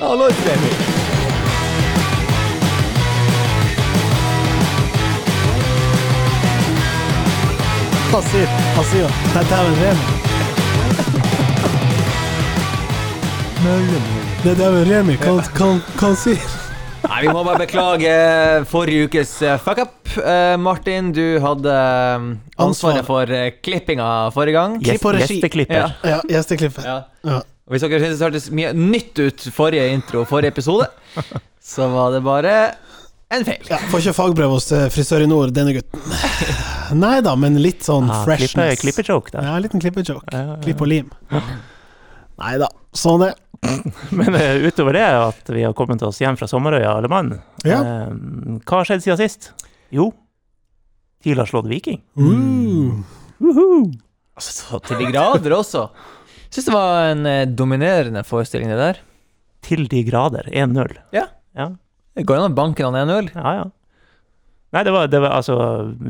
Hallo, Remi. Han sier dette er Nei, dæven Det er med Remi. Hva han sier Nei, Vi må bare beklage forrige ukes eh, fuck up. Eh, Martin, du hadde eh, ansvaret Ansvar. for eh, klippinga forrige gang. Klipp og regi. Gjesteklipper. Ja. Ja, gjesteklipper. Ja. Ja. Og Hvis dere syns det hørtes mye nytt ut forrige intro forrige episode, så var det bare en feil. Ja, får ikke fagbrev hos eh, frisør i nord, denne gutten. Nei da, men litt sånn Ah, freshness. klippejoke da. Ja, en liten klippejoke. Ja, ja, ja. Klipp og lim. Nei da, sånn det. Men uh, utover det at vi har kommet oss hjem fra sommerøya alle mann, Ja. Uh, hva har skjedd siden sist? Jo, TIL har slått Viking. Mm. Woohoo! Altså, så til de grader også. Syns det var en eh, dominerende forestilling, det der. Til de grader. 1-0. Ja. Ja, Det går an å banke han 1-0. ja. ja. Nei, det var, det var altså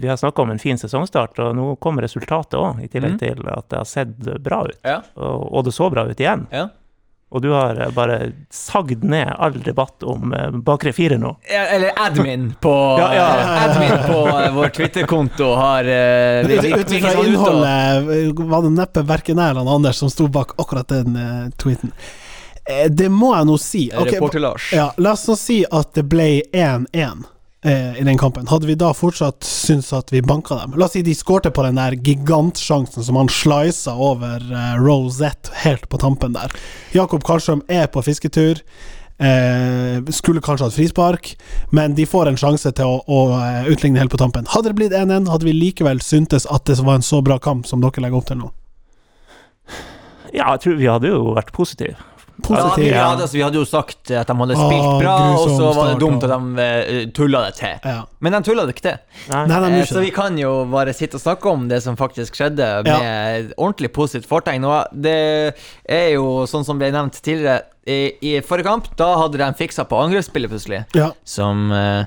Vi har snakka om en fin sesongstart, og nå kom resultatet òg, i tillegg Mhm. til at det har sett bra ut. Ja. Og, og det så bra ut igjen. Ja. Og du har eh, bare sagd ned all debatt om eh, bakre fire nå. Eller admin på, Ja, ja. eh, admin på vår Twitter-konto har uh, Ut ifra innholdet var det neppe verken jeg eller Anders som sto bak akkurat den uh, tweeten. Det må jeg nå si. Okay, Reporter Lars. ja, la oss nå si at det ble 1-1 eh, i den kampen. Hadde vi da fortsatt syntes at vi banka dem? La oss si de skårte på den der gigantsjansen som han slisa over eh, Rosette helt på tampen der. Jakob Karlstrøm er på fisketur. Eh, skulle kanskje hatt frispark, men de får en sjanse til å, å eh, utligne helt på tampen. Hadde det blitt 1-1, hadde vi likevel syntes at det var en så bra kamp som dere legger opp til nå. Ja, jeg tror vi hadde jo vært positive. Ja, vi, Positiv. vi, hadde, altså, vi hadde jo sagt at de hadde Ah, spilt bra, og så var det dumt at de uh, tulla det til. Ja. Men de tulla det ikke til. Nei. Nei, de ikke. så vi kan jo bare sitte og snakke om det som faktisk skjedde, med ordentlig positivt fortegn. Og det er jo sånn som ble nevnt tidligere, i, i forrige kamp, da hadde de fiksa på angrepsspillet plutselig, Ja. som uh,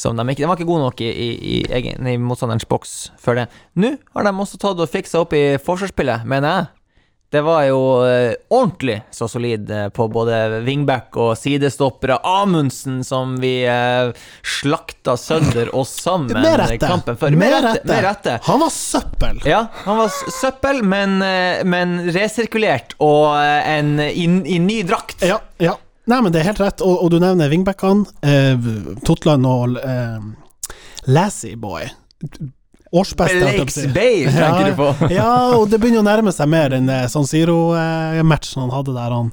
som de ikke De var ikke gode nok i, i, i, egen, i motstanderens boks før det. Nå har de også tatt og fiksa opp i forsvarsspillet, mener jeg. Det var jo eh, ordentlig så solid eh, på både wingback og sidestoppere. Amundsen som vi eh, slakta sønder og sammen Med rette. kampen før. Med med, rette. Med rette. Han var søppel. Ja, han var søppel, men, men resirkulert og en, i, i ny drakt. Ja, ja. Nei, men det er helt rett, og, og du nevner wingbackene. Eh, Totland og eh, Lassie Boy. Årsbeste, Blakes. Bay, tenker du på. ja, og det begynner å nærme seg mer enn eh, San Siro-matchen han hadde der han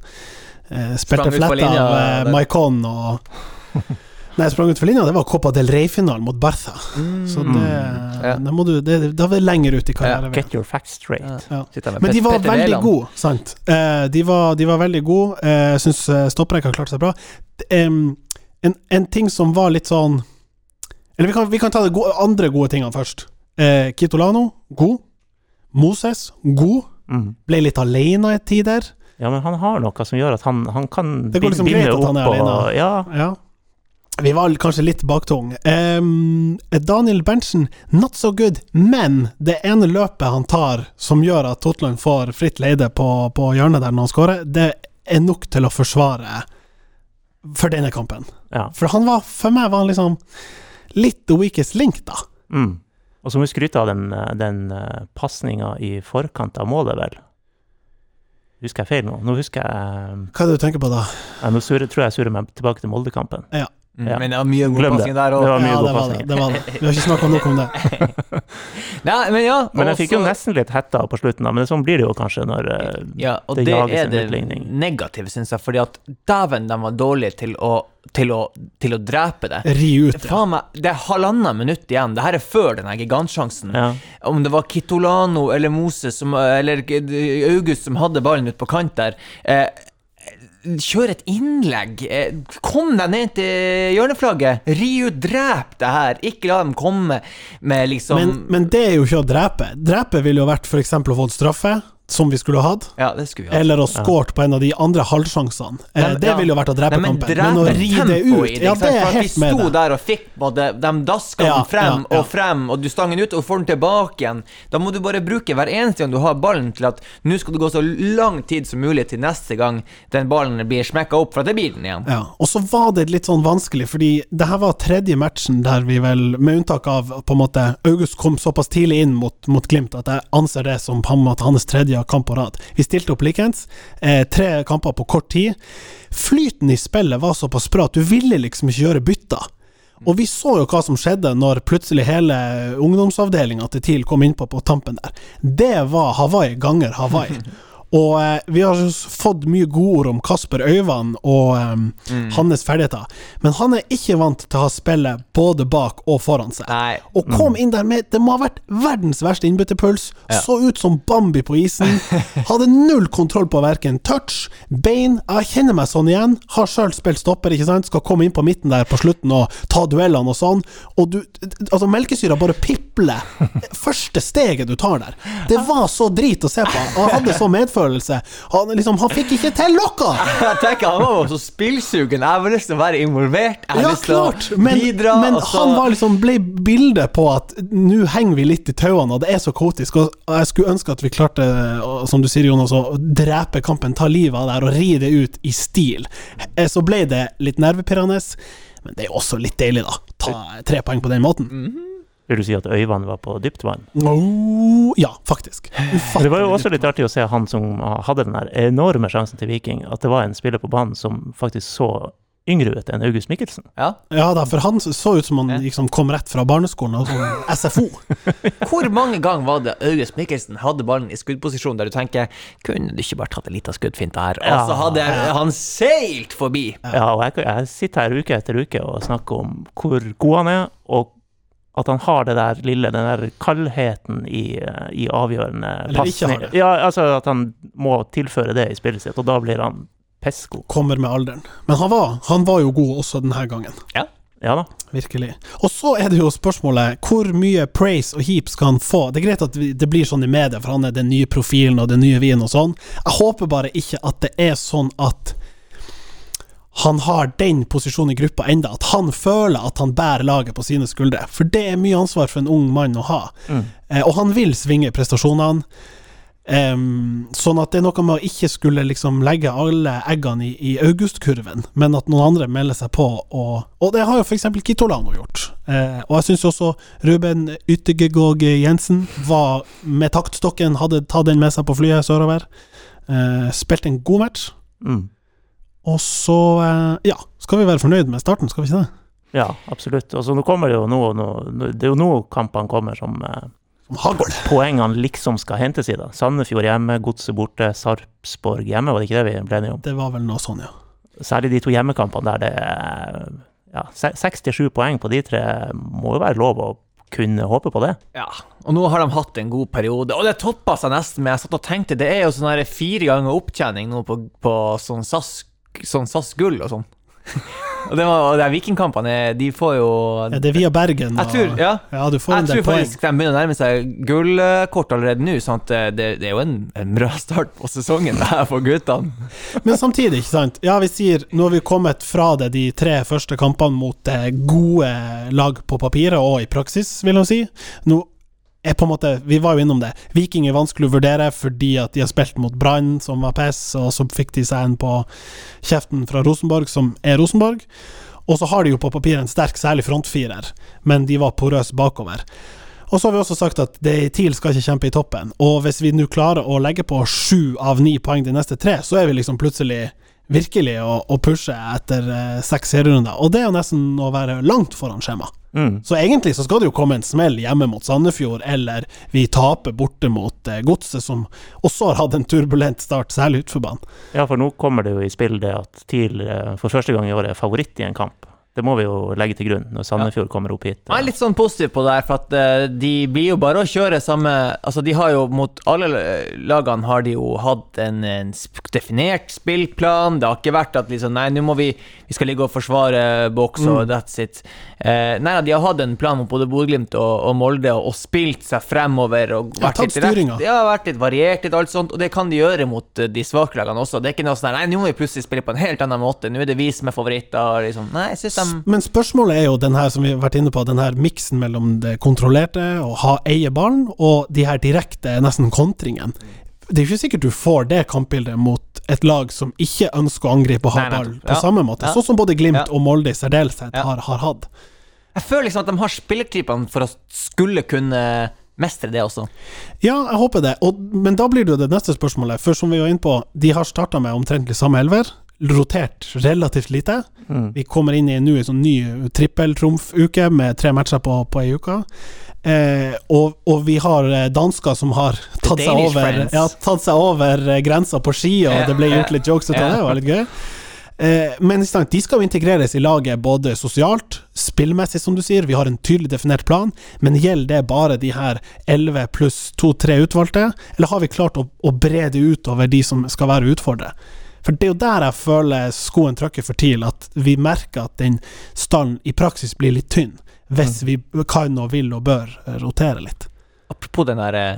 eh, spilte fletta av eh, Maikon og Nei, sprang ut for linja, det var Copa del Rey-finalen mot Barca. Så det, Mm. Ja. da må du det, Da er vi lenger ut i karrieren. Get your facts straight. Ja. Ja. Men de var veldig gode, sant. Eh, de, var, de var veldig gode. Eh, Jeg syns stopprekka klarte seg bra. En, en ting som var litt sånn Eller vi kan, vi kan ta de gode, andre gode tingene først. Eh, Kitolano, god. Moses, god. Mm. Ble litt alene i tider. Ja, men han har noe som gjør at han, han kan Det går liksom greit at han er og, alene. Ja, Ja. Vi var kanskje litt baktung. Um, Daniel Berntsen, not so good, men det ene løpet han tar som gjør at Totland får fritt leide på, på hjørnet der når han skårer, det er nok til å forsvare for denne kampen. ja. For han var, for meg var han liksom litt the weakest link, da. Mm. Og så må vi skryte av den, eh, den pasninga i forkant av målet, vel. Husker jeg feil nå? Nå husker jeg Hva er det du tenker på da? ja, Nå surrer, tror jeg jeg surrer meg tilbake til Moldekampen. Mm, Ja. Men det var mye god Glem det. passing der Det var mye Ja, god det var det. det var det. Vi har ikke snakka nok om det. Nei, men ja. Men jeg også... fikk jo nesten litt hetta på slutten, da. Men sånn blir det jo kanskje når eh, Ja, og det det, jages er en det utligning. negative, syns jeg, fordi at dæven, de var dårlige til å, til å, til å drepe det. Ri ut, ja. Faen meg, det er halvannet minutt igjen. Det her er før den gigantsjansen. Ja. Om det var Kitolano eller Moses som, eller August som hadde ballen ute på kant der. Eh, Kjør et innlegg. Eh, Kom deg ned til hjørneflagget. Ri ut, drep det her. Ikke la dem komme med liksom Men, men det er jo ikke å drepe. Drepe ville jo vært f.eks. å få straffe. Som vi skulle hatt, Ja, det eller å skåret på en av de andre halvsjansene. Eh, det ja. ville jo vært å drepe Nei, men kampen. Men å ri det ut i Ja, det er helt med Vi sto der og fikk både De daska Ja, den frem ja, ja. og frem, og du stang den ut og får den tilbake igjen. Da må du bare bruke hver eneste gang du har ballen til at nå skal det gå så lang tid som mulig til neste gang den ballen blir smekka opp, for til det blir den igjen. Ja, og så var det litt sånn vanskelig, fordi det her var tredje matchen der vi vel, med unntak av på en måte August kom såpass tidlig inn mot, mot Glimt at jeg anser det som på en måte hans tredje kamp på rad. Vi stilte opp likeens. eh, tre kamper på kort tid. Flyten i spillet var såpass bra at du ville liksom ikke gjøre bytter. Og vi så jo hva som skjedde når plutselig hele ungdomsavdelinga til TIL kom innpå på tampen der. Det var Hawaii ganger Hawaii. Og eh, vi har fått mye godord om Kasper Øyvand og eh, hans ferdigheter, men han er ikke vant til å ha spillet både bak og foran seg. Nei. Og kom inn der med Det må ha vært verdens verste innbytterpuls. Ja. Så ut som Bambi på isen. Hadde null kontroll på verken touch, bein Jeg kjenner meg sånn igjen. Har sjøl spilt stopper, ikke sant. Skal komme inn på midten der på slutten og ta duellene og sånn. Og du Altså, melkesyra bare pipler. Første steget du tar der. Det var så drit å se på. Jeg hadde så medfølelse. Han, liksom, han fikk ikke til noe! Jeg tenker Han var så spillsugen. Jeg har lyst til å være involvert. Jeg har Ja, lyst til klart, å men, bidra. men så- han var liksom ble bildet på at nå henger vi litt i tauene, og det er så kaotisk. Og jeg skulle ønske at vi klarte, som du sier, Jonas, å drepe kampen, ta livet av det her og ri det ut i stil. Eh, Så ble det litt nervepirrende, men det er også litt deilig, da. Ta tre poeng på den måten. Vil du si at Øyvand var på dypt vann? Oh, ja, faktisk. Det var jo også litt artig å se han som hadde den der enorme sjansen til Viking, at det var en spiller på banen som faktisk så yngre ut enn August Mikkelsen. ja. Ja da, for han så ut som han liksom kom rett fra barneskolen, og sånn SFO. Hvor mange ganger var det August Mikkelsen hadde ballen i skuddposisjon der du tenker Kunne du ikke bare tatt en liten skuddfinte her? Og så hadde han seilt forbi. Ja, og jeg, jeg sitter her uke etter uke og snakker om hvor god han er, og at han har det der lille, den der kaldheten i, i avgjørende pasning. Ja, altså at han må tilføre det i spillet sitt, og da blir han pesko. Kommer med alderen. Men han var, han var jo god også denne gangen. Ja Ja da. Virkelig. Og så er det jo spørsmålet hvor mye praise og heap skal han få? Det er greit at det blir sånn i media, for han er den nye profilen og den nye vinen og sånn. Jeg håper bare ikke at det er sånn at han har den posisjonen i gruppa enda, at han føler at han bærer laget på sine skuldre. For det er mye ansvar for en ung mann å ha. Mm. Eh, og han vil svinge prestasjonene. Um, sånn at det er noe med å ikke skulle liksom legge alle eggene i, i augustkurven, men at noen andre melder seg på. Og, og det har jo f.eks. Kitolano gjort. Eh, og jeg syns også Ruben Yttergegåg Jensen var med taktstokken, hadde tatt den med seg på flyet sørover. Eh, spilte en god match. Mm. Og så, eh, ja, skal vi være fornøyd med starten, skal vi ikke det? Ja, absolutt. Og så nå kommer det jo nå, nå Det er jo nå kampene kommer som eh, hagl. poengene liksom skal hentes i. da. Sandefjord hjemme, Godset borte, Sarpsborg hjemme, var det ikke det vi ble enige om? Det var vel noe sånn, ja. Særlig de to hjemmekampene der det er ja, se- seks til sju poeng på de tre må jo være lov å kunne håpe på det. Ja, og nå har de hatt en god periode, og det toppa seg nesten med Jeg satt og tenkte, det er jo sånn fire ganger opptjening nå på, på sånn SAS sånn SAS gull og sånn. og det var, og de vikingkampene, de får jo Er det via Bergen? Jeg tror, ja. ja, du får Jeg tror faktisk de begynner å nærme seg gullkort allerede nå, sånn at det, det er jo en, en bra start på sesongen det her for guttene. Men samtidig, ikke sant. Ja, vi sier nå har vi kommet fra det de tre første kampene mot eh, gode lag på papiret og i praksis, vil jeg si. Nå er på en måte Vi var jo innom det. Viking er vanskelig å vurdere fordi at de har spilt mot Brann, som var piss, og så fikk de seg en på kjeften fra Rosenborg, som er Rosenborg. Og så har de jo på papiret en sterk, særlig frontfirer, men de var porøse bakover. Og så har vi også sagt at det TIL skal ikke kjempe i toppen. Og hvis vi nå klarer å legge på sju av ni poeng de neste tre, så er vi liksom plutselig virkelig å, å pushe etter eh, seks serierunder. Og det er jo nesten å være langt foran skjema. Mm. Så egentlig så skal det jo komme en smell hjemme mot Sandefjord, eller vi taper borte mot eh, Godset, som også har hatt en turbulent start, særlig utfor banen. Ja, for nå kommer det jo i spill det at TIL eh, for første gang i år er favoritt i en kamp. Det må vi jo legge til grunn når Sandefjord kommer opp hit. Jeg er litt sånn positiv på det her, for at eh, de blir jo bare å kjøre samme Altså, de har jo mot alle lagene har de jo hatt en, en definert spillplan. Det har ikke vært at liksom Nei, nå må vi Vi skal ligge og forsvare boks, og that's it. Eh, nei, de har hatt en plan mot både Bodø-Glimt og, og Molde, og, og spilt seg fremover og vært litt rett- Det har vært litt variert, litt alt sånt, og det kan de gjøre mot eh, de svake lagene også. Det er ikke noe sånn Nei, nå må vi plutselig spille på en helt annen måte. Nå er det vi som er favoritter. Liksom. Nei, jeg synes de Men spørsmålet er jo den her som vi har vært inne på, den her miksen mellom det kontrollerte og ha eie ballen, og de her direkte, nesten kontringen. Det er ikke sikkert du får det kampbildet mot et lag som ikke ønsker å angripe og ha ball på Ja. samme måte, Ja. sånn som både Glimt Ja. og Molde i særdeleshet har, har hatt. Jeg føler liksom at de har spillertypene for å skulle kunne mestre det også. Ja, jeg håper det. Og, men da blir det jo det neste spørsmålet. For som vi var inne på, de har starta med omtrentlig samme elver. Rotert relativt lite. Mm. Vi kommer inn i nå en sånn ny trippeltrumfuke med tre matcher på, på ei uke. Eh, og, og vi har eh, dansker som har tatt seg over, ja, tatt seg over eh, grensa på ski, og yeah, det ble gjort litt jokes ut av det. Det var litt gøy. Eh, men de skal jo integreres i laget både sosialt, spillmessig, som du sier. Vi har en tydelig definert plan, men gjelder det bare de her 11 pluss 2-3 utvalgte, eller har vi klart å, å bre det ut over de som skal være utfordrere? For det er jo der jeg føler skoen trykker for TIL, at vi merker at den stallen i praksis blir litt tynn, hvis vi kan og vil og bør eh, rotere litt. Apropos den der eh,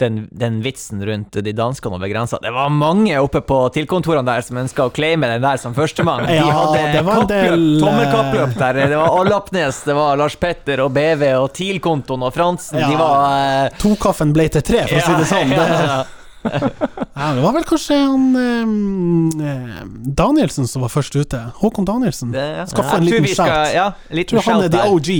den, den vitsen rundt de danskene over grensa. Det var mange oppe på tilkontorene der som ønska å claime den der som førstemann. De hadde ja, kappløp, eh, tommelkappløp der. Det var Allapnes, det var Lars Petter og BV og TIL-kontoen og Fransen. De Ja. var eh, Tokaffen ble til tre, for å si det sånn. ja, ja, ja. ja, det var vel kanskje han eh, Danielsen som var først ute. Håkon Danielsen. Det, ja. Skal få en liten skal- shout. Ja, liten tror han er the. OG.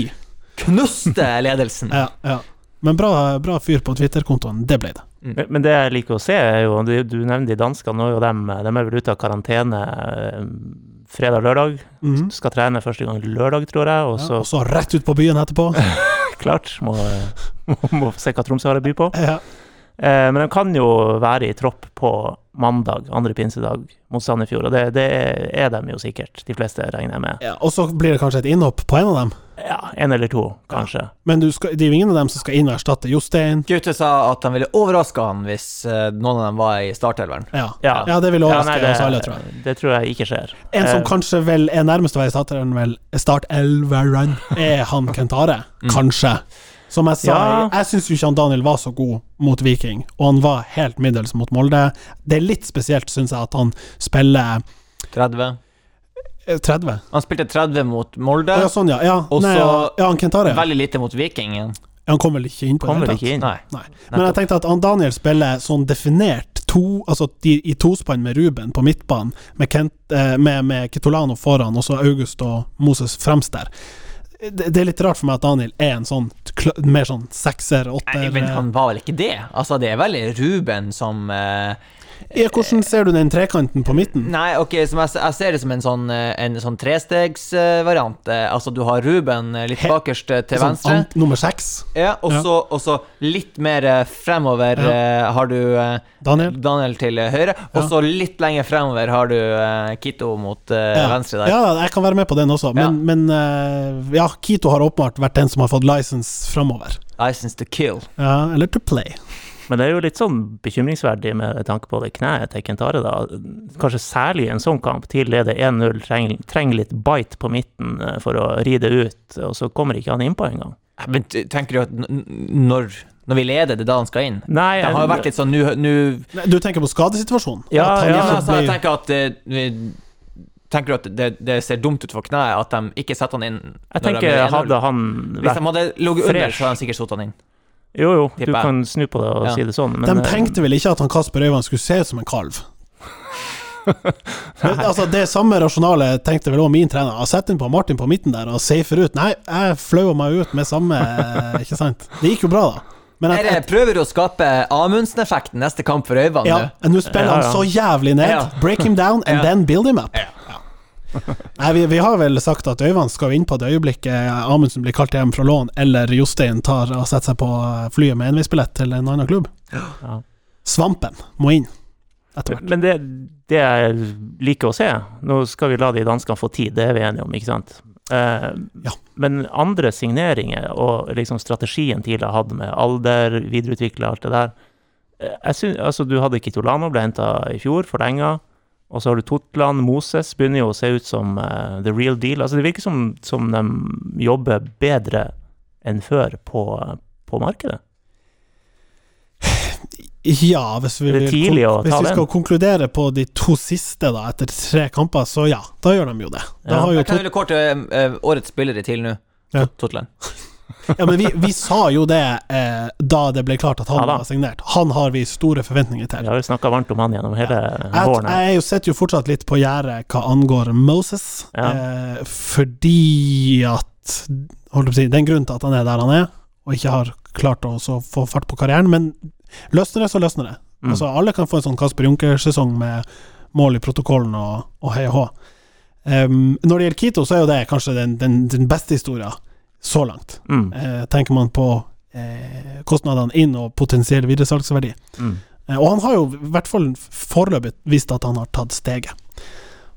Knuste ledelsen. Ja, ja. Men bra, bra fyr på Twitter-kontoen. Det ble det. Men, men det jeg liker å se, er jo Du, du nevner de danskene, dem, de er vel ute av karantene eh, fredag-lørdag. Mm. Skal trene første gang lørdag, tror jeg, og Ja, så og så rett ut på byen etterpå. klart må, må, må se hva Tromsø har å by på. Ja. Eh, men de kan jo være i tropp på mandag, andre pinsedag, mot Sandefjord, og det, det er de jo sikkert, de fleste regner jeg med. Ja, og så blir det kanskje et innhopp på en av dem. Ja, en eller to, kanskje. Men du skal, det er jo ingen av dem som skal inn og erstatte Jostein. Gaute sa at han ville overraske han hvis eh, noen av dem var i startelveren. Ja. Ja. ja, det vil Ja, overraske nei, det, oss alle, tror jeg. det tror jeg ikke skjer. En som uh, kanskje vel er nærmest å være startelveren vel startelveren, er han Kentare. Kanskje. Som jeg sa, Ja. jeg syns jo ikke han Daniel var så god mot Viking, og han var helt middels mot Molde. Det er litt spesielt, syns jeg, at han spiller 30. eh, 30. Han spilte 30 mot Molde. Ja, sånn, ja. ja. Og Nei, så ja, ja, han Kentare. Veldig lite mot Viking. Han kom vel ikke inn på det ikke hele inn. Nei. Nei. Men jeg tenkte at han Daniel spiller sånn definert to, altså de, i tospann med Ruben på midtbanen, med, Kent, eh, med, med Kitolano foran, og så August og Moses fremst der. Det, er litt rart for meg at Daniel er en sånn mer sånn sekser, åtter men eh, han var vel ikke det? Altså, det er vel Ruben som eh, ja, Hvordan ser du den trekanten på midten? Nei, ok, jeg, jeg ser det som en sånn, eh, en sånn trestegsvariant. altså, du har Ruben eh, litt He- bakerst eh, til Sånn venstre. ant- nummer seks. Ja, og så, ja. litt mer eh, fremover Ja. eh, har du eh, Daniel? Daniel til eh, høyre, og så litt lenger fremover har du eh, Kito mot eh, Ja. venstre der. Ja, jeg kan være med på den også, men, men eh, ja, Kito har åpenbart vært den som har fått license fremover. License to kill. Ja, eller to play. Men det er jo litt sånn bekymringsverdig med tanke på det kneet til Kentare, da. Kanskje særlig i en sånn kamp. TIL leder 1-0, trenger, treng litt bite på midten eh, for å ri det ut, og så kommer ikke han innpå engang. Men tenker du at når, når vi leder, det er da han skal inn? Nei, Det har jo vært litt sånn nå Du tenker på skadesituasjonen? Ja, ja, altså, jeg tenker at eh, Tenker du at det, det ser dumt ut for kneet at de ikke setter han inn? Jeg tenker, er 1-0? hadde han Hvis de hadde ligget under, så hadde de sikkert satt han inn. Jo, jo, du tipper kan snu på det og Ja. si det sånn, men De eh, tenkte vel ikke at han Kasper Øyvand skulle se ut som en kalv? Men, altså Det samme rasjonalet tenkte vel også min trener. Han setter inn på Martin på midten der og safer ut. Nei, jeg flaua meg ut med samme Ikke sant? Det gikk jo bra, da. Men jeg, eh, prøver du å skape Amundsen-effekten neste kamp for Øyvand ja, nå. nå spiller Ja, han ja. så jævlig ned. Ja. Break him down and Ja. then build him up. Nei, vi, vi har vel sagt at Øyvand skal inn på det øyeblikket Amundsen blir kalt hjem fra lån, eller Jostein tar og setter seg på flyet med enveisbillett til en annen klubb. Ja. Svampen må inn etter hvert. Men det, det jeg liker å se Nå skal vi la de danskene få tid, det er vi enige om, ikke sant? Eh, Ja. Men andre signeringer og liksom strategien TIL har hatt med alder, videreutvikle alt det der eh, jeg synes, altså Du hadde Kitolano, ble henta i fjor, forlenga. Og så har du Totland. Moses begynner jo å se ut som uh, the real deal. Altså Det virker som, som de jobber bedre enn før på, på markedet. Ja, hvis vi, vil hvis vi skal konkludere på de to siste da, etter tre kamper, så ja, da gjør de jo det. Da Ja. har jo Jeg kan jo kåre uh, årets spillere til nå. Ja. Totland. ja, men vi, vi sa jo det eh, da det ble klart at han Ja var signert. Han har vi store forventninger til. Vi har jo snakka varmt om han gjennom hele Jeg, våren. jeg jo sitter jo fortsatt litt på gjerdet hva angår Moses, Ja. eh, fordi at holdt på å si, Det er en grunn til at han er der han er, og ikke har klart å få fart på karrieren, men løsner det, så løsner det. Mm. Altså, alle kan få en sånn Kasper Junker-sesong med mål i protokollen og, og hei og hå. Um, når det gjelder Kito, så er jo det kanskje den, den, den beste historien så langt. Mm. Eh, tenker man på eh, kostnadene inn og potensiell videresalgsverdi. Mm. Eh, og han har jo i hvert fall foreløpig vist at han har tatt steget.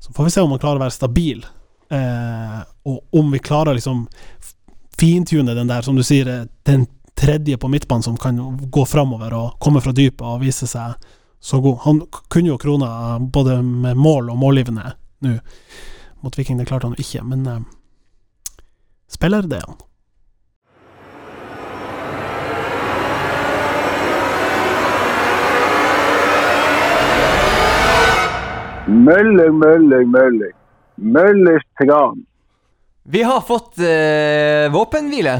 Så får vi se om han klarer å være stabil, eh, og om vi klarer å liksom fintune den der, som du sier, eh, den tredje på midtbanen som kan gå framover og komme fra dypet og vise seg så god. Han kunne jo krona både med mål og målgivende nå. Mot Viking det klarte han jo ikke, men eh, spiller det er Møller, møller, møller. Møllers tran. Vi har fått eh, våpenhvile.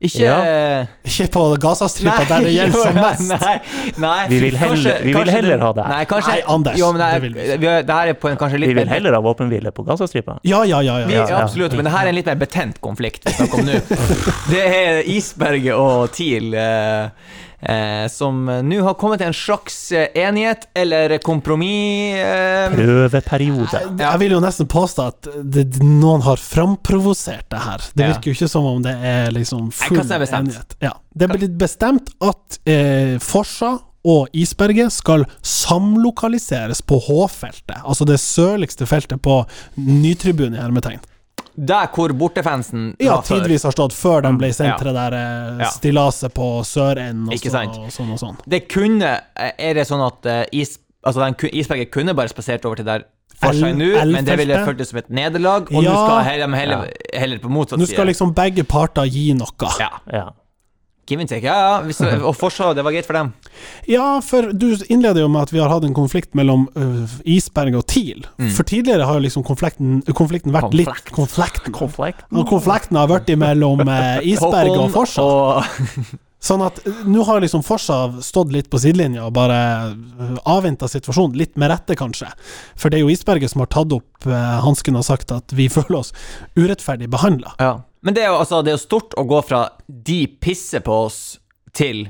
Ikke Ja. eh, Ikke på Gazastripa, der det gjelder som mest. Nei, nei, Vi vil heller- kanskje- vi vil kanskje heller ha det. Nei, kanskje, Nei, Anders, Jo, men det, det er, vil vi vi det her er på en kanskje litt Vi vil heller ha våpenhvile på Gazastripa. Ja, ja, ja. Ja. ja, absolutt, men det her er en litt mer betent konflikt vi snakker om nå. Det er Isberget og TIL eh, som nå har kommet til en slags eh, enighet eller kompromiss. Eh, Prøveperiode. Jeg vil jo nesten påstå at det, noen har framprovosert det her. Det Ja. virker jo ikke som om det er liksom full er enighet. Ja. Det er blitt bestemt at eh, Forsa og Isberget skal samlokaliseres på H-feltet, altså det sørligste feltet på Nytribunen i hermetegn. Der hvor bortefansen Ja, tidvis har stått før de ble sendt Ja. til det der eh, Ja. stillaset på Sørenden og, så, og sånn og sånn. Det kunne Er det sånn at eh, is, altså den, Isberget kunne bare spasert over til der for seg nå, men det ville føltes som et nederlag, og nå skal skal heller, heller, heller på motsatt Nå skal liksom begge parter gi noe. Ja. Ja. Give. Ja, ja. Hvis, og Forsa, det var greit for dem. Ja, for du innleder jo med at vi har hatt en konflikt mellom uh, Isberg og TIL. Mm. For tidligere har jo liksom konflikten, konflikten vært litt Konflikt. Konflikten. Og konflikten har vært mellom uh, Isberg og Forsa. og Sånn at øh, nå har liksom Forsa stått litt på sidelinja og bare uh, avventa situasjonen, litt med rette kanskje. For det er jo Isberget som har tatt opp uh, hansken og sagt at vi føler oss urettferdig behandla. Ja. Men det er jo altså, det er jo stort å gå fra 'de pisser på oss' til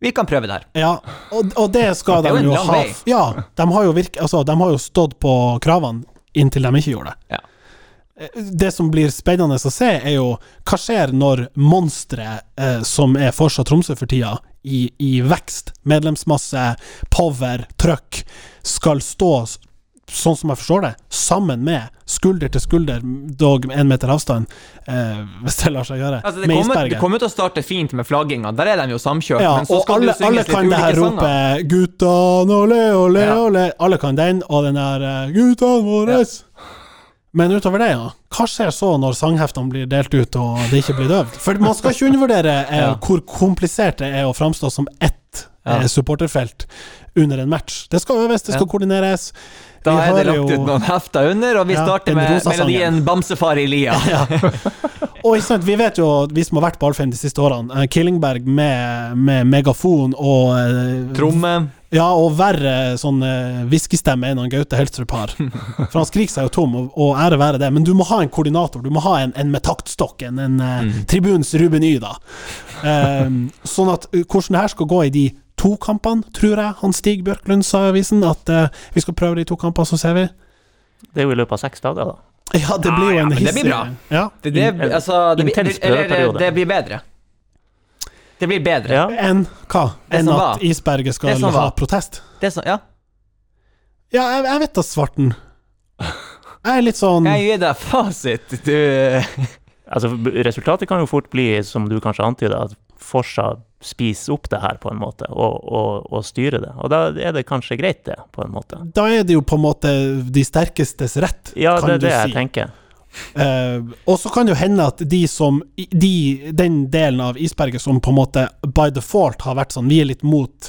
'vi kan prøve det her'. Ja, og, og det skal Det de jo ha. vei. Ja, de har jo virke, altså, de har jo stått på kravene inntil de ikke gjorde det. Ja. Det som blir spennende å se, er jo hva skjer når monsteret eh, som er fortsatt Tromsø for tida, i, i vekst, medlemsmasse, power, trøkk, skal stå sånn som jeg forstår det, sammen med skulder til skulder, dog én meter avstand, eh, hvis det lar seg gjøre, Altså, det, med kommer, isberget. det kommer til å starte fint med flagginga, der er de jo samkjørt. Ja, men så og alle, alle kan det her rope. 'Guttan, ole, ole, Ja. ole'. Alle kan den, og den der eh, 'Guttan våres'. Men utover det, ja. Hva skjer så når sangheftene blir delt ut og det ikke blir døvd? For man skal ikke undervurdere eh, Ja. hvor komplisert det er å framstå som ett Ja. eh, supporterfelt under en match. Det skal øves, det skal Ja. koordineres. Da Vi er det lagt jo- ut noen hefter under, og vi Ja, starter med melodien 'Bamsefar i lia'. Og ikke sant, vi vet jo, vi som har vært på Alfheim de siste årene, eh, Killingberg med, med megafon og eh, Tromme. Ja, og verre sånn uh, hviskestemme enn han Gaute Helstrup har. For han skriker seg jo tom, og, og ære være det, men du må ha en koordinator. Du må ha en, en med taktstokk, en, en eh, Mm. tribuns Ruben Y, da. Um, sånn at hvordan det her skal gå i de to kampene, tror jeg han Stig Bjørklund sa i avisen, at uh, vi skal prøve de to kampene, så ser vi. Det er jo i løpet av seks dager, da. Ja, det Ah, blir jo en ja, det blir bra. Ja. Det, det, altså, det, eller, det blir bedre. Det blir bedre. Ja. Enn hva? Enn at var. Isberget skal Det som ha var. protest? Det sånn, ja. Ja, jeg, jeg vet da, Svarten. Jeg er litt sånn Jeg gir deg fasit. Du Altså, resultatet kan jo fort bli, som du kanskje antyder, at Forsa spiser opp det her på en måte, og, og, og styre det. Og da er det kanskje greit, det, på en måte. Da er det jo på en måte de sterkestes rett, Ja, kan det er det jeg si. tenker. Uh, og så kan det jo hende at de som de, Den delen av isberget som på en måte by default har vært sånn Vi er litt mot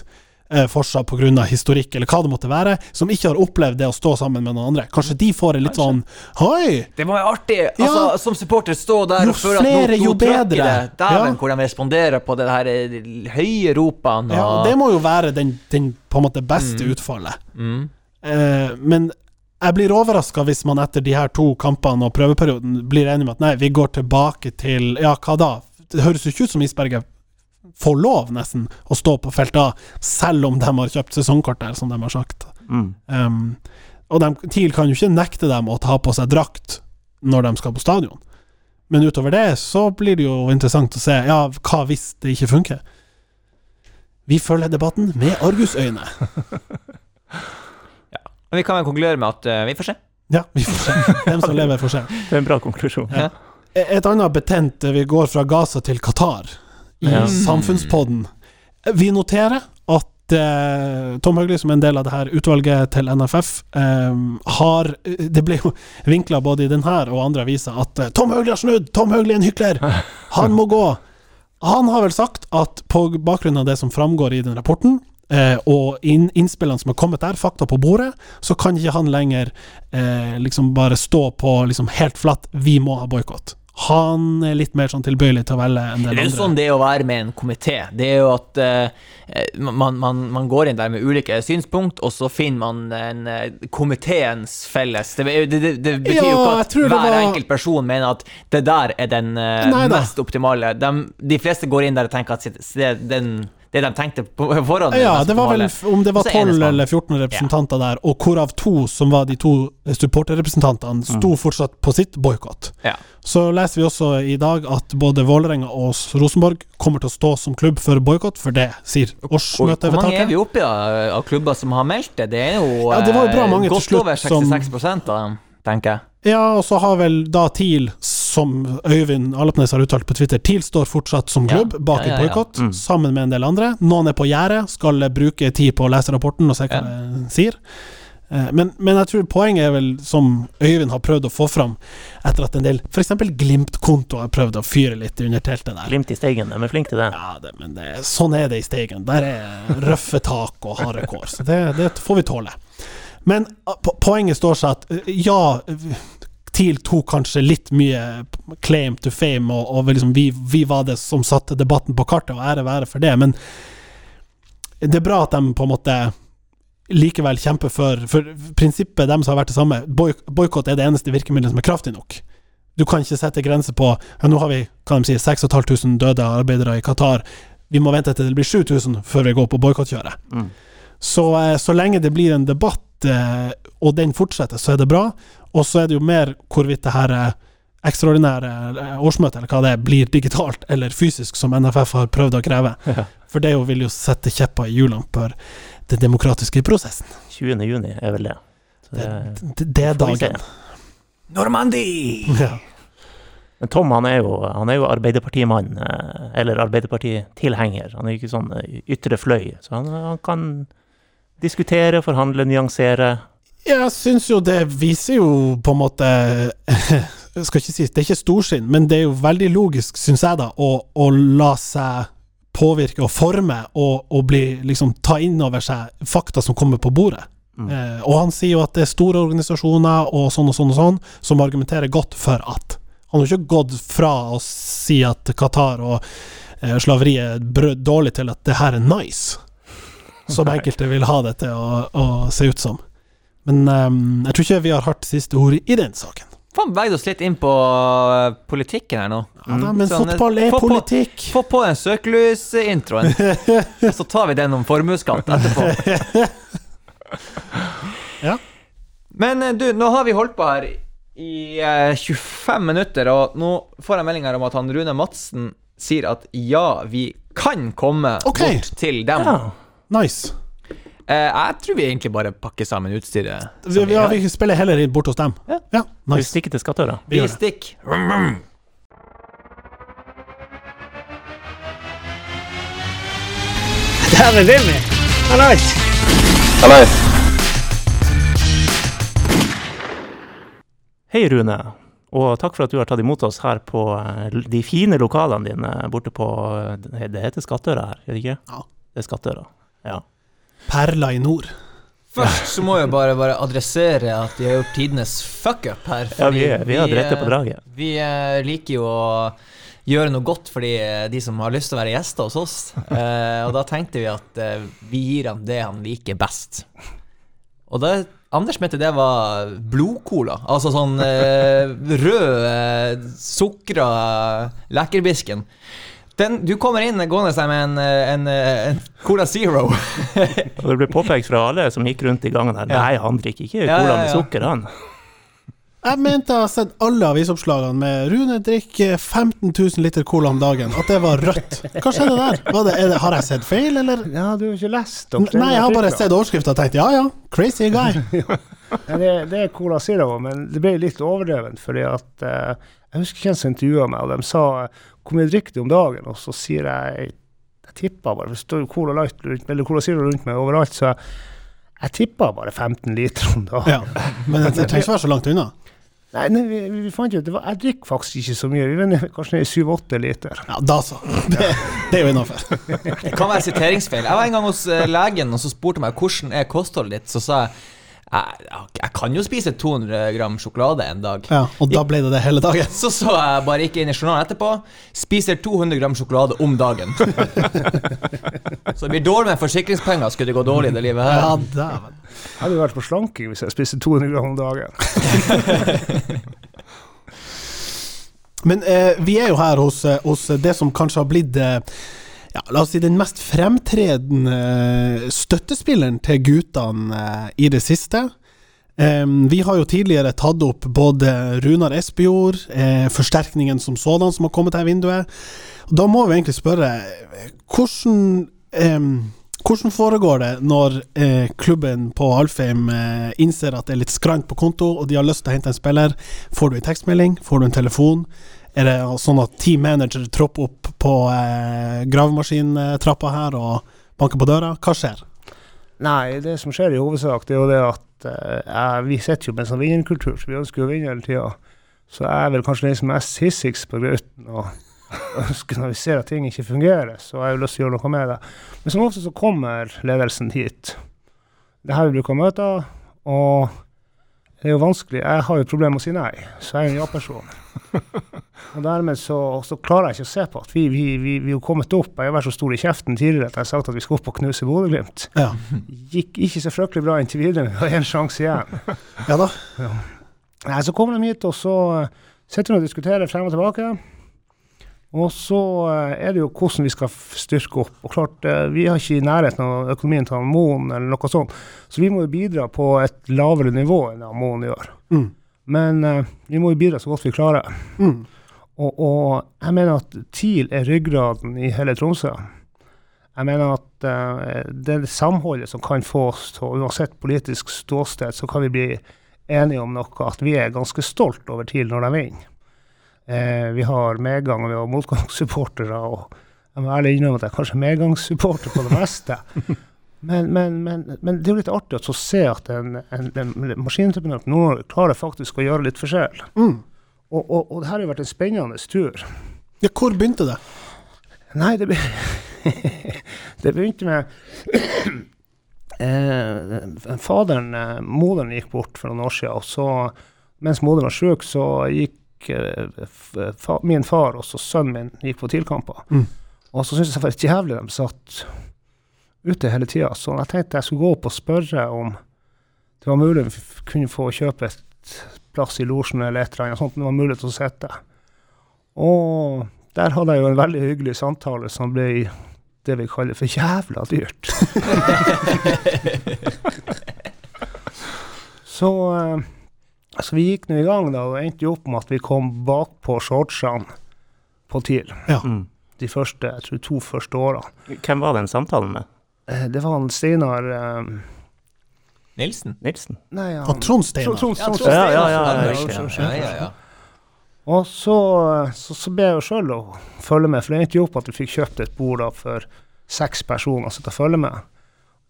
uh, Forsa pga. historikk, eller hva det måtte være, som ikke har opplevd det å stå sammen med noen andre. Kanskje de får en litt sånn Hoi! Det må være artig! Ja. Altså, Som supporter stå der Jo og føle at flere, nå, jo nå trøkker bedre. det. Dæven, Ja. hvor de responderer på det her eh, høye ropene Ja, og det må jo være den, den på en måte beste utfallet. mm. Eh, men jeg blir overraska hvis man etter de her to kampene og prøveperioden blir enig med at nei, vi går tilbake til Ja, hva da? Det høres jo ikke ut som Isberget får lov, nesten, å stå på felt A, selv om de har kjøpt sesongkort der, som de har sagt. Mm. Um, og de, TIL kan jo ikke nekte dem å ta på seg drakt når de skal på stadion. Men utover det så blir det jo interessant å se ja, hva hvis det ikke funker. Vi følger debatten med argusøyne. Men vi kan vel konkludere med at uh, vi får se. Ja, vi får se. Hvem som lever, får se. Det er en bra konklusjon. Ja. Et annet betent Vi går fra Gaza til Qatar i Ja. Samfunnspodden. Vi noterer at eh, Tom Høgli, som er en del av det her utvalget til NFF, um, har Det ble jo vinkla både i denne og andre aviser at eh, Tom Høgli har snudd! Tom Høgli er en hykler! Han må gå! Han har vel sagt at på bakgrunn av det som framgår i den rapporten, eh, og inn, innspillene som har kommet der, fakta på bordet, så kan ikke han lenger eh, liksom bare stå på liksom helt flatt 'vi må ha boikott'. Han er litt mer sånn tilbøyelig til å velge enn den Det er jo sånn det er å være med en komité. Det er jo at uh, man, man, man går inn der med ulike synspunkt, og så finner man en eh, komiteens felles Det, det, det, betyr jo ikke at hver var- enkelt person mener at det der er den uh, mest optimale. De, de fleste går inn der og tenker at det, den, det de tenkte på forhånd, Ja, det var vel om det var Og så enes 12 man. eller 14 representanter der, og hvorav to, som var de to supporterrepresentantene, sto fortsatt på sitt boikott. Ja. Så leser vi også i dag at både Vålerenga og Rosenborg kommer til å stå som klubb for boikott, for det sier Hvor, hvor mange er vi oppe i av, klubber som har meldt det? Det er jo Ja, det var jo bra eh, mange godt over som- 66 av dem, tenker jeg. Ja, og så har vel da TIL, som Øyvind Alapnes har uttalt på Twitter, TIL står fortsatt som Ja, bak ja, ja, en boikott, Mm. sammen med en del andre. Noen er på gjerdet, skal bruke tid på å lese rapporten og se hva det sier. Eh, Men, men jeg tror poenget er vel, som Øyvind har prøvd å få fram, etter at en del f.eks. Glimt-konto har prøvd å fyre litt under teltet der. Glimt i steigen, de er flinke til det. Ja, det, men det, sånn er det i Steigen. Der er røffe tak og harde kår. Så det, det får vi tåle. Men ah, poenget står seg at eh, ja, TIL tok kanskje litt mye claim to fame, og, og liksom vi, vi var det som satte debatten på kartet, og ære være for det, men det er bra at de på en måte likevel kjemper for For prinsippet deres har vært det samme. Boy Boikott er det eneste virkemidlet som er kraftig nok. Du kan ikke sette grenser på ja, Nå har vi kan de si, 6500 døde arbeidere i Qatar. Vi må vente til det blir 7000 før vi går på boikottkjøret. Mm. Så, eh, så lenge det blir en debatt, eh, og den fortsetter, så er det bra. Og så er det jo mer hvorvidt det her eh, ekstraordinære årsmøtet, eller hva det er, blir digitalt eller fysisk, som NFF har prøvd å kreve. Ja. For det jo vil jo sette kjepper i hjulene for den demokratiske prosessen. 20. juni er vel det. Så Det, det, det, er dagen. Normandie! Ja. Men Tom han er jo, han er jo Arbeiderpartimann, eller Arbeiderpartitilhenger. Han er jo ikke sånn ytre fløy, så han, han kan diskutere, forhandle, nyansere. Jeg syns jo det viser jo på en måte Jeg skal ikke si Det er ikke storsinn, men det er jo veldig logisk, syns jeg, da, å, å la seg påvirke og forme og, og bli, liksom, ta inn over seg fakta som kommer på bordet. Mm. Eh, og han sier jo at det er store organisasjoner og sånn og sånn og sånn som argumenterer godt for at. Han har jo ikke gått fra å si at Qatar og eh, slaveriet er brød dårlig til at det her er nice, som enkelte vil ha det til å, å se ut som. Men um, jeg tror ikke vi har hardt siste ord i den saken. Faen, beveget oss litt inn på eh, politikken her nå. Ja, da, men Sånn, fotball er få på- politikk. Få på den søkelysintroen, og så tar vi den om formuesskatt etterpå. Ja. Men eh, du, nå har vi holdt på her i uh, 25 minutter, og nå får jeg melding her om at han Rune Madsen sier at ja, vi kan komme okay. bort til dem. Ja. Nice. Eh, jeg tror vi egentlig bare pakker sammen utstyret. Vi, vi, ja, vi spiller heller inn bort hos dem. Ja. ja Vi stikker til skattøra. Vi Vi stikker. Willy! Hallais! Hei, Rune. Og takk for at du har tatt imot oss her på eh, de fine lokalene dine borte på eh, Det heter Skattøra her, gjør det ikke? Ja. Det er Skattøra. Ja. Perla i nord. Først så må jeg bare, bare adressere at vi har gjort tidenes fuck-up her. Ja, vi, vi har drept det på eh, draget. Vi vi liker jo å gjøre noe godt for de, de som har lyst til å være gjester hos oss. Eh, og da tenkte vi at eh, vi gir ham det han liker best. Og da Anders mente det var blodcola. Altså sånn eh, rød, eh, sukra Lækerbisken. Den, du kommer inn gående seg med en, eh, en, eh, en Cola Zero. Og det ble påpekt fra alle som gikk rundt i gangen her. Ja. Nei, han drikker ikke Ja, cola ja, med sukker, han. Jeg mente jeg har sett alle avisoppslagene med 'Rune drikker 15 000 liter cola om dagen', at det var rødt. Hva skjedde der? Var det, er det, har jeg sett feil, eller? Ja, du har ikke lest N- Nei, jeg har bare sett overskrifta og tenkt ja ja, crazy guy. Ja, det, det er Cola Zero, men det ble litt overdrevent. fordi at eh, Jeg husker hvem som intervjua meg, og de sa hvor mye drikker du om dagen? Og så sier jeg Jeg tippa bare, for det står jo Cola Light rundt, eller Cola Zero rundt meg overalt, så jeg, jeg tippa bare 15 liter om dagen. Ja, men det trenger ikke være så langt unna. Nei, nei vi, vi fant jo ut det var, Jeg drikker faktisk ikke så mye. Vi var kanskje ned i 7-8 liter. Ja, da så. Det, det er jo innafor. Det kan være siteringsfeil. Jeg var en gang hos eh, legen, og så spurte meg hvordan er kostholdet ditt. Så sa jeg jeg, jeg kan jo spise 200 gram sjokolade en dag. Ja, og da ble det det hele dagen. Så så jeg bare ikke inn i journalen etterpå. Spiser 200 gram sjokolade om dagen. så det blir dårlig med forsikringspenger skulle det gå dårlig i det livet her. Ja, dæven. Jeg hadde vært på slanking hvis jeg spiste 200 gram om dagen. Men eh, vi er jo her hos, eh, hos det som kanskje har blitt eh, ja, la oss si den mest fremtredende støttespilleren til guttene eh, i det siste. Vi har jo tidligere tatt opp både Runar Espejord, eh, forsterkningen som sådan som har kommet her i vinduet. Da må vi egentlig spørre hvordan hvordan foregår det når eh, klubben på Alfheim eh, innser at det er litt skrant på konto, og de har lyst til å hente en spiller? Får du en tekstmelding? Får du en telefon? Er det sånn at team manager tropper opp på eh, gravemaskintrappa her og banker på døra? Hva skjer? Nei, det som skjer i hovedsak, det er jo det at eh, vi sitter jo med en sånn vinnerkultur, så vi ønsker jo å vinne hele tida. Så jeg er vel kanskje den som er mest hissigst på grauten. og ønsker Når vi ser at ting ikke fungerer, så har jeg jo lyst til å gjøre noe med det. Men som ofte så kommer ledelsen hit. Det er her vi bruker møter, og det er jo vanskelig. Jeg har jo problemer med å si nei, så jeg er en ja-person. Og dermed så, så klarer jeg ikke å se på at vi, vi, vi, vi er kommet opp. Jeg har vært så stor i kjeften tidligere at jeg har sagt at vi skal opp og knuse Bodø-Glimt Ja. gikk ikke så fryktelig bra inntil videre. Vi har én sjanse igjen. ja da. Nei, så kommer de hit, og så sitter vi og diskuterer frem og tilbake. Og så eh, er det jo hvordan vi skal styrke opp. Og klart, eh, Vi har ikke i nærheten av økonomien til Moen eller noe sånt, så vi må jo bidra på et lavere nivå enn Moen gjør. Mm. Men uh, vi må jo bidra så godt vi klarer. Mm. Og, og jeg mener at TIL er ryggraden i hele Tromsø. Jeg mener at uh, det det samholdet som kan få oss til, uansett politisk ståsted, så kan vi bli enige om noe, at vi er ganske stolt over TIL når de vinner. Uh, vi har medgang og vi har motgangssupportere, og jeg må ærlig innrømme at jeg er kanskje medgangssupporter på det meste. Men, men, men, men det er jo litt artig å se at en, en, en maskinentreprenør på Nord-Norge klarer faktisk å gjøre litt forskjell. Mm. Og, og, og det her har vært en spennende tur. Ja, hvor begynte det? Nei, det, be det begynte med eh, Faderen, eh, moderen gikk bort for noen år siden, og så, mens moderen var syk, så gikk eh, fa min far og sønnen min gikk på TIL-kamper. Mm. Og så syntes jeg det var jævlig de satt ute hele tida, så jeg tenkte jeg skulle gå opp og spørre om det var mulig vi kunne få kjøpe et plass i losjen eller et eller annet sånt, det var mulig til å sitte. Og der hadde jeg jo en veldig hyggelig samtale som ble det vi kaller for jævla dyrt. så, eh, så vi gikk nå i gang da, og endte jo opp med at vi kom bakpå shortsene på TIL Mm. de første, jeg tror to første årene. Hvem var den samtalen med? eh, Det var en Steinar eh, Nilsen? Nilsen. Nei, Han Trond Steinar. Trond- Trond- Trond Ja, ja, ja, ja. Og så, så, så ber jeg jo sjøl å følge med, for det endte jo opp at vi fikk kjøpt et bord da for seks personer sitte og følge med.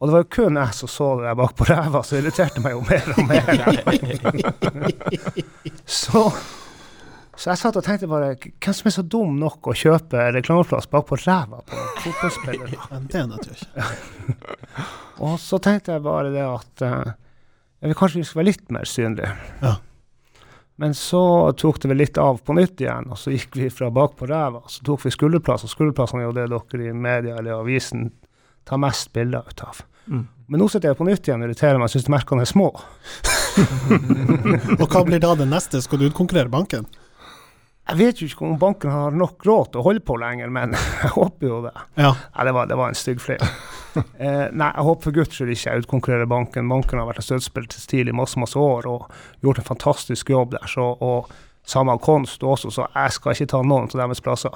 Og det var jo kun jeg som så det der bak på ræva, så det irriterte meg jo mer og mer. så, så jeg satt og tenkte bare Hvem som er så dum nok å kjøpe reklameplass bak på ræva på fotballspillere? Det ikke. Og så tenkte jeg bare det at uh, jeg vil kanskje vi skal være litt mer synlige. Ja. Men så tok det vel litt av på nytt igjen, og så gikk vi fra bak på ræva. Så tok vi skulderplass, og skulderplassene er jo det dere i media eller avisen tar mest bilder ut av. Mm. Men nå sitter jeg på nytt igjen og irriterer meg, syns merkene er små. Og hva blir da det neste? Skal du utkonkurrere banken? Jeg vet jo ikke om banken har nok råd til å holde på lenger, men jeg håper jo det. Ja. Nei, det var, det var en stygg fleip. eh, nei, jeg håper for guds skyld ikke jeg utkonkurrerer banken. Banken har vært en støttespill til TIL i masse, masse år og gjort en fantastisk jobb der. Så, og samme Konst også, så jeg skal ikke ta noen av deres plasser.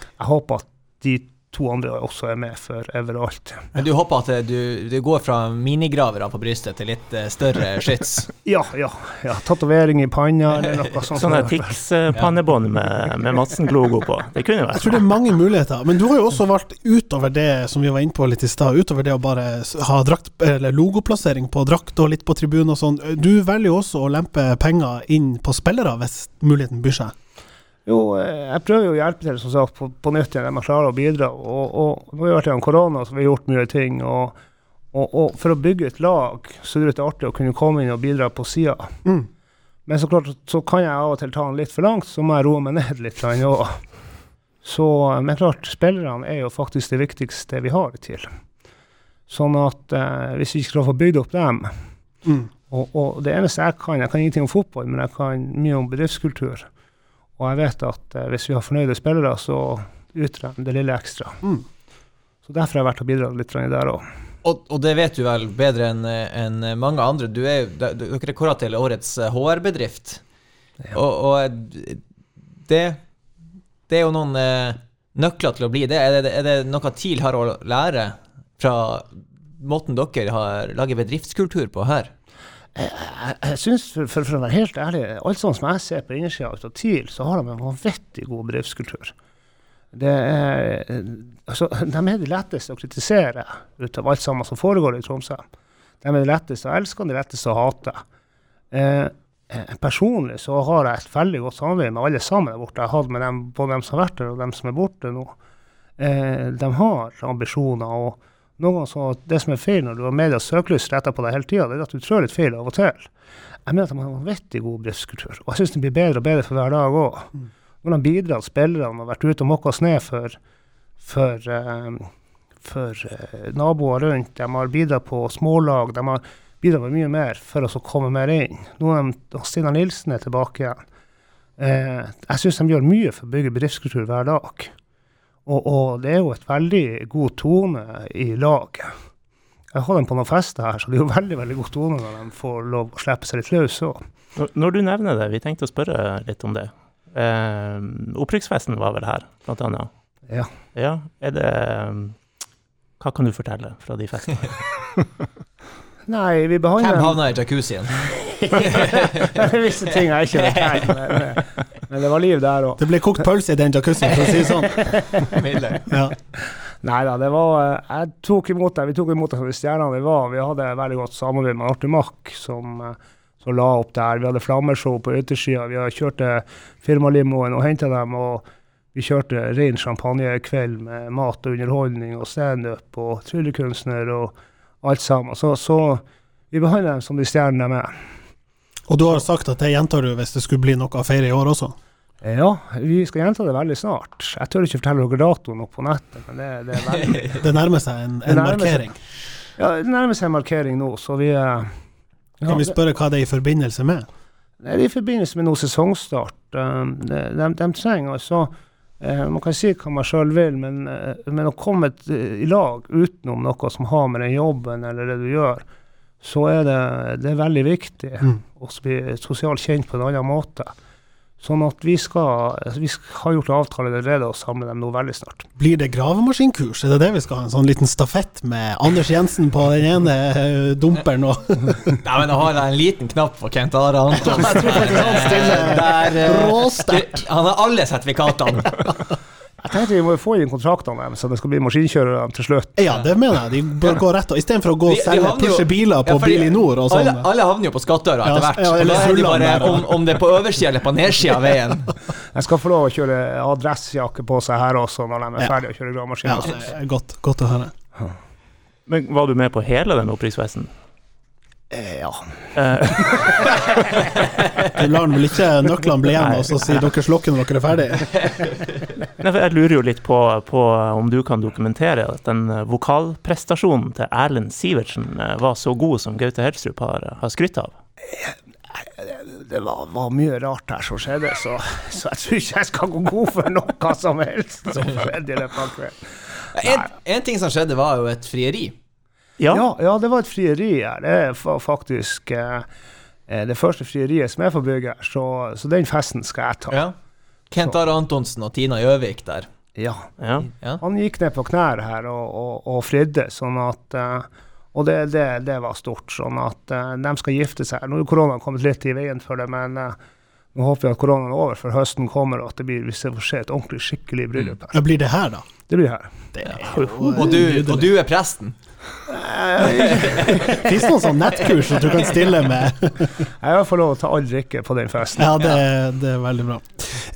Jeg håper at de to andre også er med for overalt. Men du håper at eh, du, du går fra minigravere på brystet til litt eh, større skyts? Ja, ja. ja. Tatovering i panna eller noe sånt. Sånne Tix-pannebånd med, med Madsen-logo på. Det kunne Jeg vært tror det er mange muligheter. Men du har jo også valgt utover det som vi var inne på litt i stad, utover det å bare ha drakt, eller logoplassering på drakt og litt på tribunen og sånn. Du velger jo også å lempe penger inn på spillere hvis muligheten byr seg. Jo, eh, jeg prøver jo å hjelpe til som sagt, på, på nytt igjen, jeg klarer å bidra. Og, og nå har vi vært gjennom korona, så vi har gjort mye ting. Og, og, og for å bygge et lag, så er det artig å kunne komme inn og bidra på sida. Mm. Men så klart så kan jeg av og til ta den litt for langt, så må jeg roe meg ned litt. Og, Så, men klart, spillerne er jo faktisk det viktigste vi har til. Sånn at eh, hvis vi ikke skal få bygd opp dem Mm. og, og det eneste jeg kan, jeg kan ingenting om fotball, men jeg kan mye om bedriftskultur. Og jeg vet at eh, hvis vi har fornøyde spillere, så utgjør de det lille ekstra. Mm. Så derfor har jeg vært og bidratt litt grann der òg. Og, og det vet du vel bedre enn en mange andre. Du er, dere er kåra til årets eh, HR-bedrift. Og, og eh, det, det er jo noen eh, nøkler til å bli det. Er det, er det noe TIL har å lære fra måten dere har laget bedriftskultur på her? Jeg, jeg synes, for, for, å være helt ærlig, alt sånn som jeg ser på innersida av TIL, så har de en vanvittig god bedriftskultur. Det er, altså, de er de letteste å kritisere ut av alt sammen som foregår i Tromsø. De er de letteste å elske og de letteste å hate. Eh, eh, personlig så har jeg et veldig godt samarbeid med alle sammen der borte. Jeg har hatt med dem, både dem som har vært der og dem som er borte nå. Eh, de har ambisjoner. og noen ganger så Det som er feil når du har medias søkelys retta på deg hele tida, er at du trør litt feil av og til. Jeg mener at de har en vanvittig god bedriftskultur, og jeg syns den blir bedre og bedre for hver dag òg. Når de bidrar, spillerne, har vært ute og mokka snø for, for, um, for uh, naboer rundt. De har bidratt på smålag. De har bidratt med mye mer for å komme mer inn. Nå er Stina Nilsen er tilbake igjen. Uh, jeg syns de gjør mye for å bygge bedriftskultur hver dag. Og, og det er jo et veldig god tone i laget. Jeg har dem på noen fester her, så det er jo veldig veldig god tone når de får lov å slippe seg litt løs òg. Når- Når du nevner det, vi tenkte å spørre litt om det. Eh, Opprykksfesten var vel her, blant annet. Ja. Ja, er det Hva kan du fortelle fra de festene? Nei, vi behandler Hvem havna i jacuzzien? Det er visse ting jeg ikke vet her, men, det var liv der òg. Det ble kokt pølse i den jacuzzien, for å si det sånn. Ja. Nei da, det var eh, Jeg tok imot det. Vi tok imot det som de stjernene vi var. Vi hadde veldig godt samarbeid med Arthur Mack, som, eh, som la opp der. Vi hadde flammeshow på yttersida. Vi har kjørte firmalimoen og henta dem. og vi kjørte ren champagnekveld med mat og underholdning og standup og tryllekunstner og alt sammen. Så, så vi behandler dem som de stjernene de er. Og du har sagt at det gjentar du hvis det skulle bli noe å feire i år også? Ja, vi skal gjenta det veldig snart. Jeg tør ikke fortelle dere datoen opp på nettet, men det, det veldig Det nærmer seg en, en nærmer seg. markering. Ja, det nærmer seg en markering nå, så vi eh, ja, Kan vi spørre hva det er i forbindelse med? Det er i forbindelse med noe sesongstart. Um, de, de, de trenger altså eh, Man kan si hva man sjøl vil, men, eh, men å komme eh, i lag utenom noe som har med den jobben eller det du gjør, så er det, det er veldig viktig Mm. Å bli sosialt kjent på en annen måte. Sånn at vi skal Vi har gjort avtale allerede og samle dem nå veldig snart. Blir det gravemaskinkurs? Er det det vi skal ha? En sånn liten stafett med Anders Jensen på den ene eh, dumperen og Nei, men da har jeg en liten knapp for Kent Are Antonsen. Han stiller eh, råsterkt. Han har alle sertifikatene. Jeg tenkte vi må få inn kontraktene dem, så det skal bli maskinkjørere til slutt. Ja, det mener jeg. De bør gå rett. Istedenfor å gå og selge pushe biler på Ja, i Bilinor og sånn. Alle, alle havner jo på skattøra etter hvert. ja, og eller da er det bare om, om det er på oversida eller på nedsida av veien. Jeg skal få lov å kjøre adressjakke på seg her også, når de er Ja. ferdige å kjøre gravemaskin. Ja, godt, godt å høre. Men var du med på hele den opprykksfesten? Eh, ja. Eh, Du lar vel ikke nøklene bli igjen og så sier dere slukker når dere er ferdige? Nei, for jeg lurer jo litt på, på om du kan dokumentere at den eh, vokalprestasjonen til Erlend Sivertsen eh, var så god som Gaute Helstrup har, har skrytt av. Det var, var mye rart her som skjedde, så, så jeg tror ikke jeg skal gå god for noe som helst som skjedde i løpet. En, en ting som skjedde, var jo et frieri. Ja, Ja, ja, det var et frieri her. Det er faktisk eh, eh, det første frieriet som er får bygge, her, så, så den festen skal jeg ta. Ja. Kent Are Antonsen og Tina Gjøvik der. Ja. ja. Ja. Han gikk ned på knær her og, og, og fridde, sånn at eh, Og det, det, det var stort. Sånn at eh, de skal gifte seg. Nå er koronaen kommet litt i veien for det, men eh, nå håper vi at koronaen er over, for høsten kommer, og at det blir, vi får se et ordentlig, skikkelig bryllup her. Ja, blir det her, da? Det blir her. Det er Og du, og du er presten. Fins det noen sånn nettkurs som du kan stille med? Jeg har fått lov å ta all drikke på den festen. Ja, det, det er veldig bra.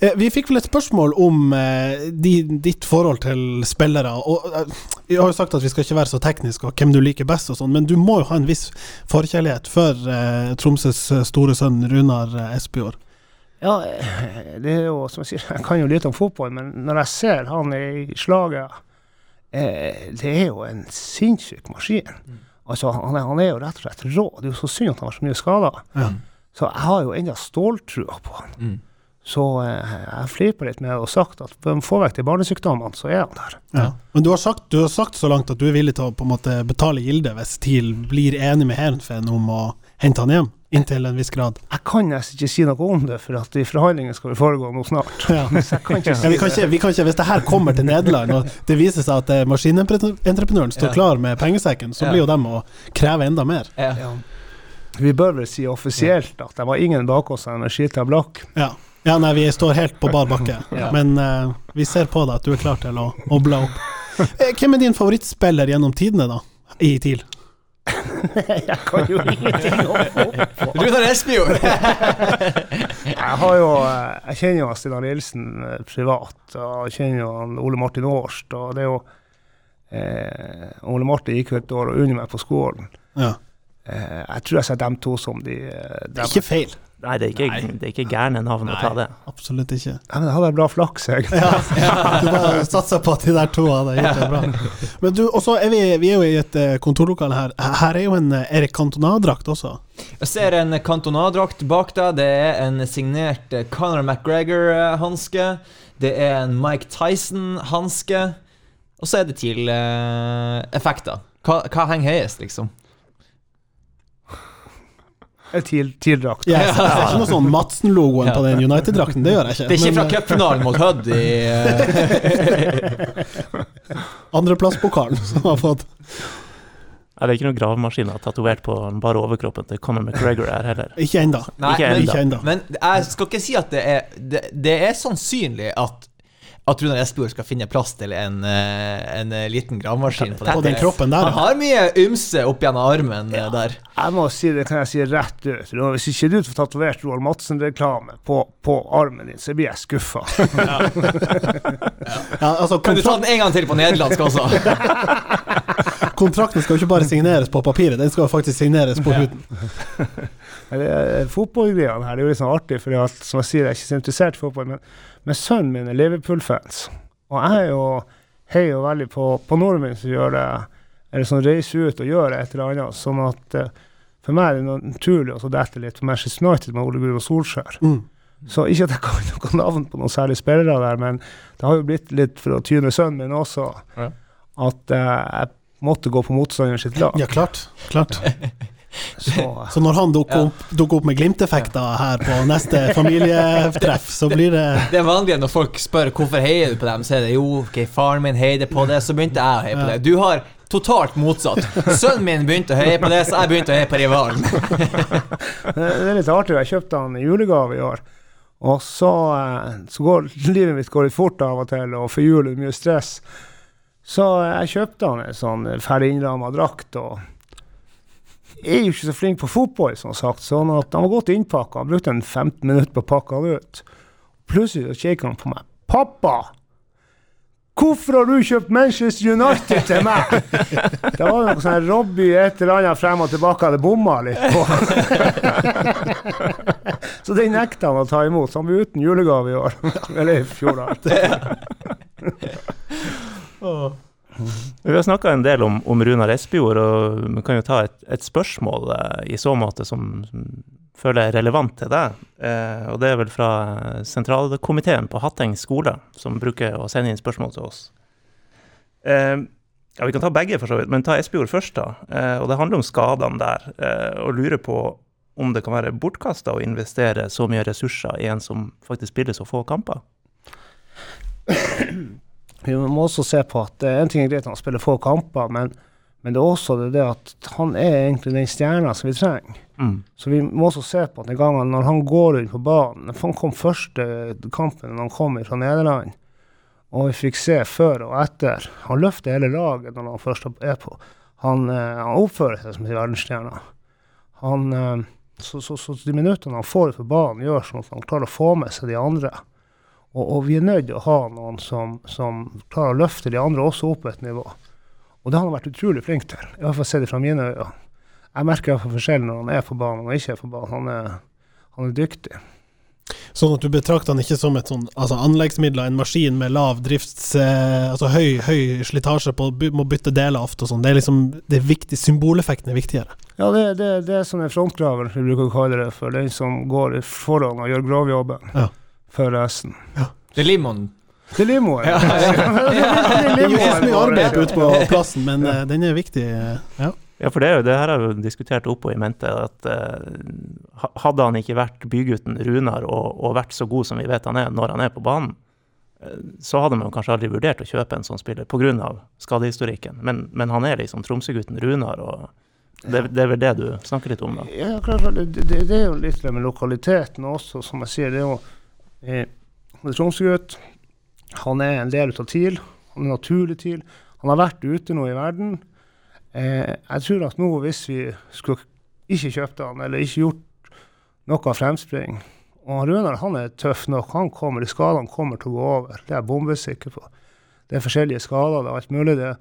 Eh, Vi fikk vel et spørsmål om eh, ditt forhold til spillere. Og, eh, vi har jo sagt at vi skal ikke være så tekniske og hvem du liker best, og sånn, men du må jo ha en viss forkjærlighet for eh, Tromsøs store sønn Runar eh, Espejord. Ja, det er jo som jeg sier, jeg kan jo litt om fotball, men når jeg ser han i slaget eh, Det er jo en sinnssyk maskin. Altså, han er, han er jo rett og slett rå. Det er jo så synd at han har så mye skader. Ja. Så jeg har jo ennå ståltrua på han. Mm. Så eh, jeg fliper litt med å og sagt at for å få vekk de barnesykdommene, så er han der. Ja. Men du har, sagt, du har sagt så langt at du er villig til å på en måte betale gilde hvis TIL blir enig med Heerenveen om å hente han hjem, inntil en viss grad. Jeg kan nesten ikke si noe om det, for at de forhandlingene skal jo foregå nå snart. Ja. Så jeg kan ikke Ja, si vi, kan ikke, vi kan ikke, hvis det her kommer til Nederland, og det viser seg at eh, maskinentreprenøren står Ja. klar med pengesekken, så Ja. blir jo dem å kreve enda mer. Ja. Ja. Vi bør vel si offisielt at det var ingen bak oss Skita Blakk. Ja. ja, nei, vi står helt på bar bakke, Ja. men uh, vi ser på deg at du er klar til å, å bla opp. Eh, Hvem er din favorittspiller gjennom tidene, da? I TIL? Jeg kan jo ingenting om fotball. Runar Espejord! Jeg har jo eh, Jeg kjenner jo Stina Stinar Nilsen eh, privat, og jeg kjenner jo Ole Martin Årst, og det er jo eh, Ole Martin gikk jo et år under meg på skolen. Ja. Eh, jeg tror jeg ser dem to som de, eh, er ikke feil. Nei, det er ikke, det er ikke gærne navn å ta det. Absolutt ikke. Ja, men jeg hadde bra flaks, jeg. Du bare satser på at de der to hadde gjort det bra. Men du, og så er vi, vi er jo i et eh, kontorlokale her. Her er jo en eh, Erik Cantona-drakt også. Jeg ser en Cantona-drakt bak deg. Det er en signert eh, Conor McGregor-hanske. Det er en Mike Tyson-hanske. Og så er det til effekter. Hva, hva henger høyest, liksom? TIL- TIL-drakt. Ser jeg ser ikke noe sånn Madsen-logoen på den United-drakten, det gjør jeg ikke. Det er ikke fra Men, cupfinalen mot Hødd i eh, eh, andreplasspokalen som har fått det er ikke noen gravemaskiner tatovert på den bare overkroppen til Conor McGregor her heller. Ikke ennå. Men, men jeg skal ikke si at det er Det, det er sannsynlig at at Runar Espejord skal finne plass til en, eh, en eh, liten gravemaskin på, På den kroppen der, Han har mye ymse opp gjennom armen ja. der. Jeg må si det kan jeg si rett ut. Hvis ikke du får tatovert Roald Madsen-reklame på, på armen din, så blir jeg skuffa. ja altså, Kan du ta den en gang til på nederlandsk også? kontrakten skal jo ikke bare signeres på papiret, den skal faktisk signeres på huden. Fotballgreiene her det er jo litt sånn artig, for som jeg sier, jeg er ikke så interessert i fotball. Men, men sønnen min er Liverpool-fans, og jeg er jo heier og veldig på, på nordmenn som gjør det, eller som reiser ut og gjør et eller annet. Sånn at eh, for meg er det naturlig å dette litt for Manchester United med Ole Gunnar Solskjær. Mm. Så ikke at jeg kan noe navn på noen særlige spillere der, men det har jo blitt litt for å tyne sønnen min også, Ja. at uh, jeg måtte gå på motstanderen sitt lag. Ja, klart. klart. Så Så når han dukker opp, dukker opp med glimteffekter her på neste familietreff, så blir det Det er vanlig når folk spør hvorfor heier du på dem, så er det jo, ok, faren min heide på det, så begynte jeg å heie på det. Du har totalt motsatt. Sønnen min begynte å heie på det, så jeg begynte å heie på rivalen. det er litt artig. Jeg kjøpte han i julegave i år. Og så, eh, så går livet mitt går litt fort av og til, og for jul er det mye stress. Så jeg kjøpte han en sånn ferdig innramma drakt. og er jo ikke så flink på fotball, som sagt, sånn at han var godt innpakka. Han brukte en 15 minutter på å pakke han ut. Plutselig så kikker han på meg. 'Pappa! Hvorfor har du kjøpt Manchester United til meg?' Det var noe sånn Robby Robbie et eller annet frem og tilbake hadde bomma litt på. så den nekta han å ta imot. Så han ble uten julegave i år. Eller i fjor, da. Vi har snakka en del om, om Runar Espejord, og vi kan jo ta et, et spørsmål eh, i så måte som, som føler er relevant til deg. Eh, og det er vel fra sentralkomiteen på Hatteng skole, som bruker å sende inn spørsmål til oss. Eh, ja, Vi kan ta begge, for så vidt, men ta Espejord først. da. Eh, og Det handler om skadene der, eh, og lurer på om det kan være bortkasta å investere så mye ressurser i en som faktisk spiller så få kamper. Vi må også se på at en ting er greit at han spiller få kamper, men, men det er også det, det at han er egentlig den stjerna som vi trenger. Mm. Så vi må også se på at den gangen når han går rundt på banen for Han kom første kampen når han kom fra Nederland, og vi fikk se før og etter. Han løfter hele laget når han først er på. Han, eh, han oppfører seg som en verdensstjerne. Han, eh, så, så, så de minuttene han får på banen, gjør sånn at han klarer å få med seg de andre. Og, og vi er nødt til å ha noen som, som klarer å løfte de andre også opp på et nivå. Og det har han vært utrolig flink til. I hvert fall sett det fra mine øyne. Jeg merker i hvert fall forskjellen når han er på banen og ikke er på banen. Han er, han er dyktig. sånn at du betrakter han ikke som et sånn altså anleggsmidler, en maskin med lav drifts... Eh, altså høy, høy slitasje på må bytte deler ofte og sånn. Det er liksom det er viktig, Symboleffekten er viktigere. Ja, det, det, det er sånn en frontgraver, vi bruker å kalle det for. Den som går i foran og gjør grovjobben Ja. For resten. Det er limoen. Det er limoen. Ja, Det gjøres mye arbeid ute på plassen, men eh, den er viktig. eh, ja. Ja, for det, er jo, det her har vi diskutert oppå i mente, at eh, hadde han ikke vært bygutten Runar og, og vært så god som vi vet han er når han er på banen, eh, så hadde man kanskje aldri vurdert å kjøpe en sånn spiller pga. skadehistorikken. Men, men han er liksom Tromsø-gutten Runar, og det, det er vel det du snakker litt om, da? Ja, klart, det, det, det er jo litt det med lokaliteten også, som jeg sier. Det er jo eh, han er Tromsø-gutt. Han er en del av TIL. Han er naturlig TIL. Han har vært ute nå i verden. Eh, jeg tror at nå, hvis vi skulle ikke kjøpt han, eller ikke gjort noe fremspring Og Runar han er tøff nok. Han kommer, De skadene kommer til å gå over. Det er jeg bombesikker på. Det er forskjellige skader, det er alt mulig. det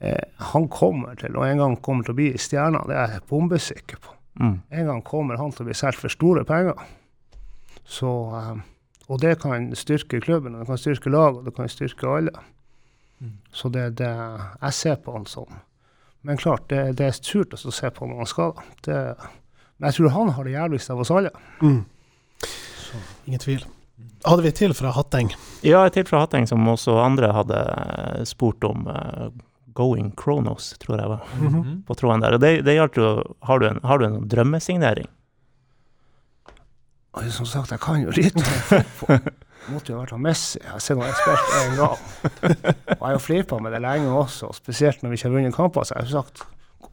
eh, Han kommer til, og en gang kommer til å bli stjerna. Det er jeg bombesikker på. Mm. En gang kommer han til å bli solgt for store penger. Så, eh, og det kan styrke klubben, og det kan styrke laget, og det kan styrke alle. Så det er det jeg ser på han som. Men klart, det, det er surt å se på når han skal. Det, men jeg tror han har det jævligste av oss alle. Mm. Ingen tvil. Hadde vi et til fra Hatteng? Ja, et til fra Hatteng som også andre hadde spurt om. Uh, Going Kronos, tror jeg var Mhm. på tråden der. Og det, det gjaldt jo Har du en, har du en drømmesignering? Og som sagt, jeg kan jo om. Måtte jo vært han Messi. Jeg ser når jeg spilte spilt én gang. Og jeg har jo flirta med det lenge også, spesielt når vi ikke har vunnet kamper. Så jeg har sagt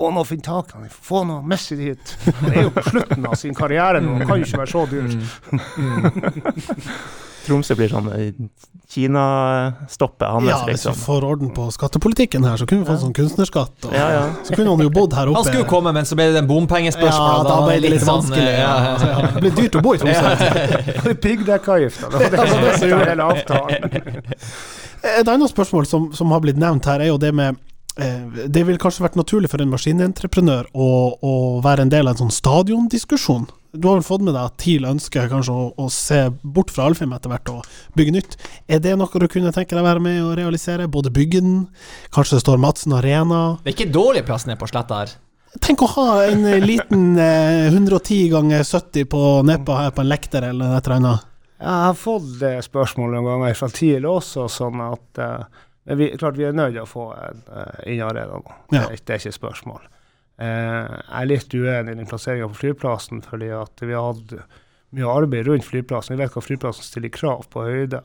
gå nå og finn tak i få nå Messi dit. Det er jo på slutten av sin karriere nå, det kan jo ikke være så dyrt. Tromsø blir sånn eh, Kina-stoppet hans, Ja, hvis vi liksom. får orden på skattepolitikken her, så kunne vi fått sånn kunstnerskatt. Og, Ja, ja. Så kunne han jo bodd her oppe. Han skulle komme, men så ble det den bompengespørsmålet. Ja, da ble det litt sånn, vanskelig. ja, Ja. ja. Ja, Det blir dyrt å bo i Tromsø. Det Piggdekkavgifta, det var det som gjorde hele avtalen. Et annet spørsmål som, som har blitt nevnt her, er jo det med eh, Det ville kanskje vært naturlig for en maskinentreprenør å, å være en del av en sånn stadiondiskusjon. Du har vel fått med deg at TIL ønsker kanskje å, å se bort fra Alfheim etter hvert og bygge nytt. Er det noe du kunne tenke deg å være med og realisere? Både bygge den, kanskje det står Madsen Arena Det er ikke dårlig plass nede på sletta her. Tenk å ha en eh, liten eh, 110 ganger 70 på nedpå her på en lekter eller et eller annet. Jeg har fått det spørsmålet noen ganger fra TIL også, sånn at eh, vi, klart vi er nødt til å få en eh, innarena nå. Det, Ja. er- det er ikke spørsmål. Eh, jeg er litt uenig i den plasseringa på flyplassen, fordi at vi har hatt mye arbeid rundt flyplassen. Vi vet hva flyplassen stiller krav på høyde.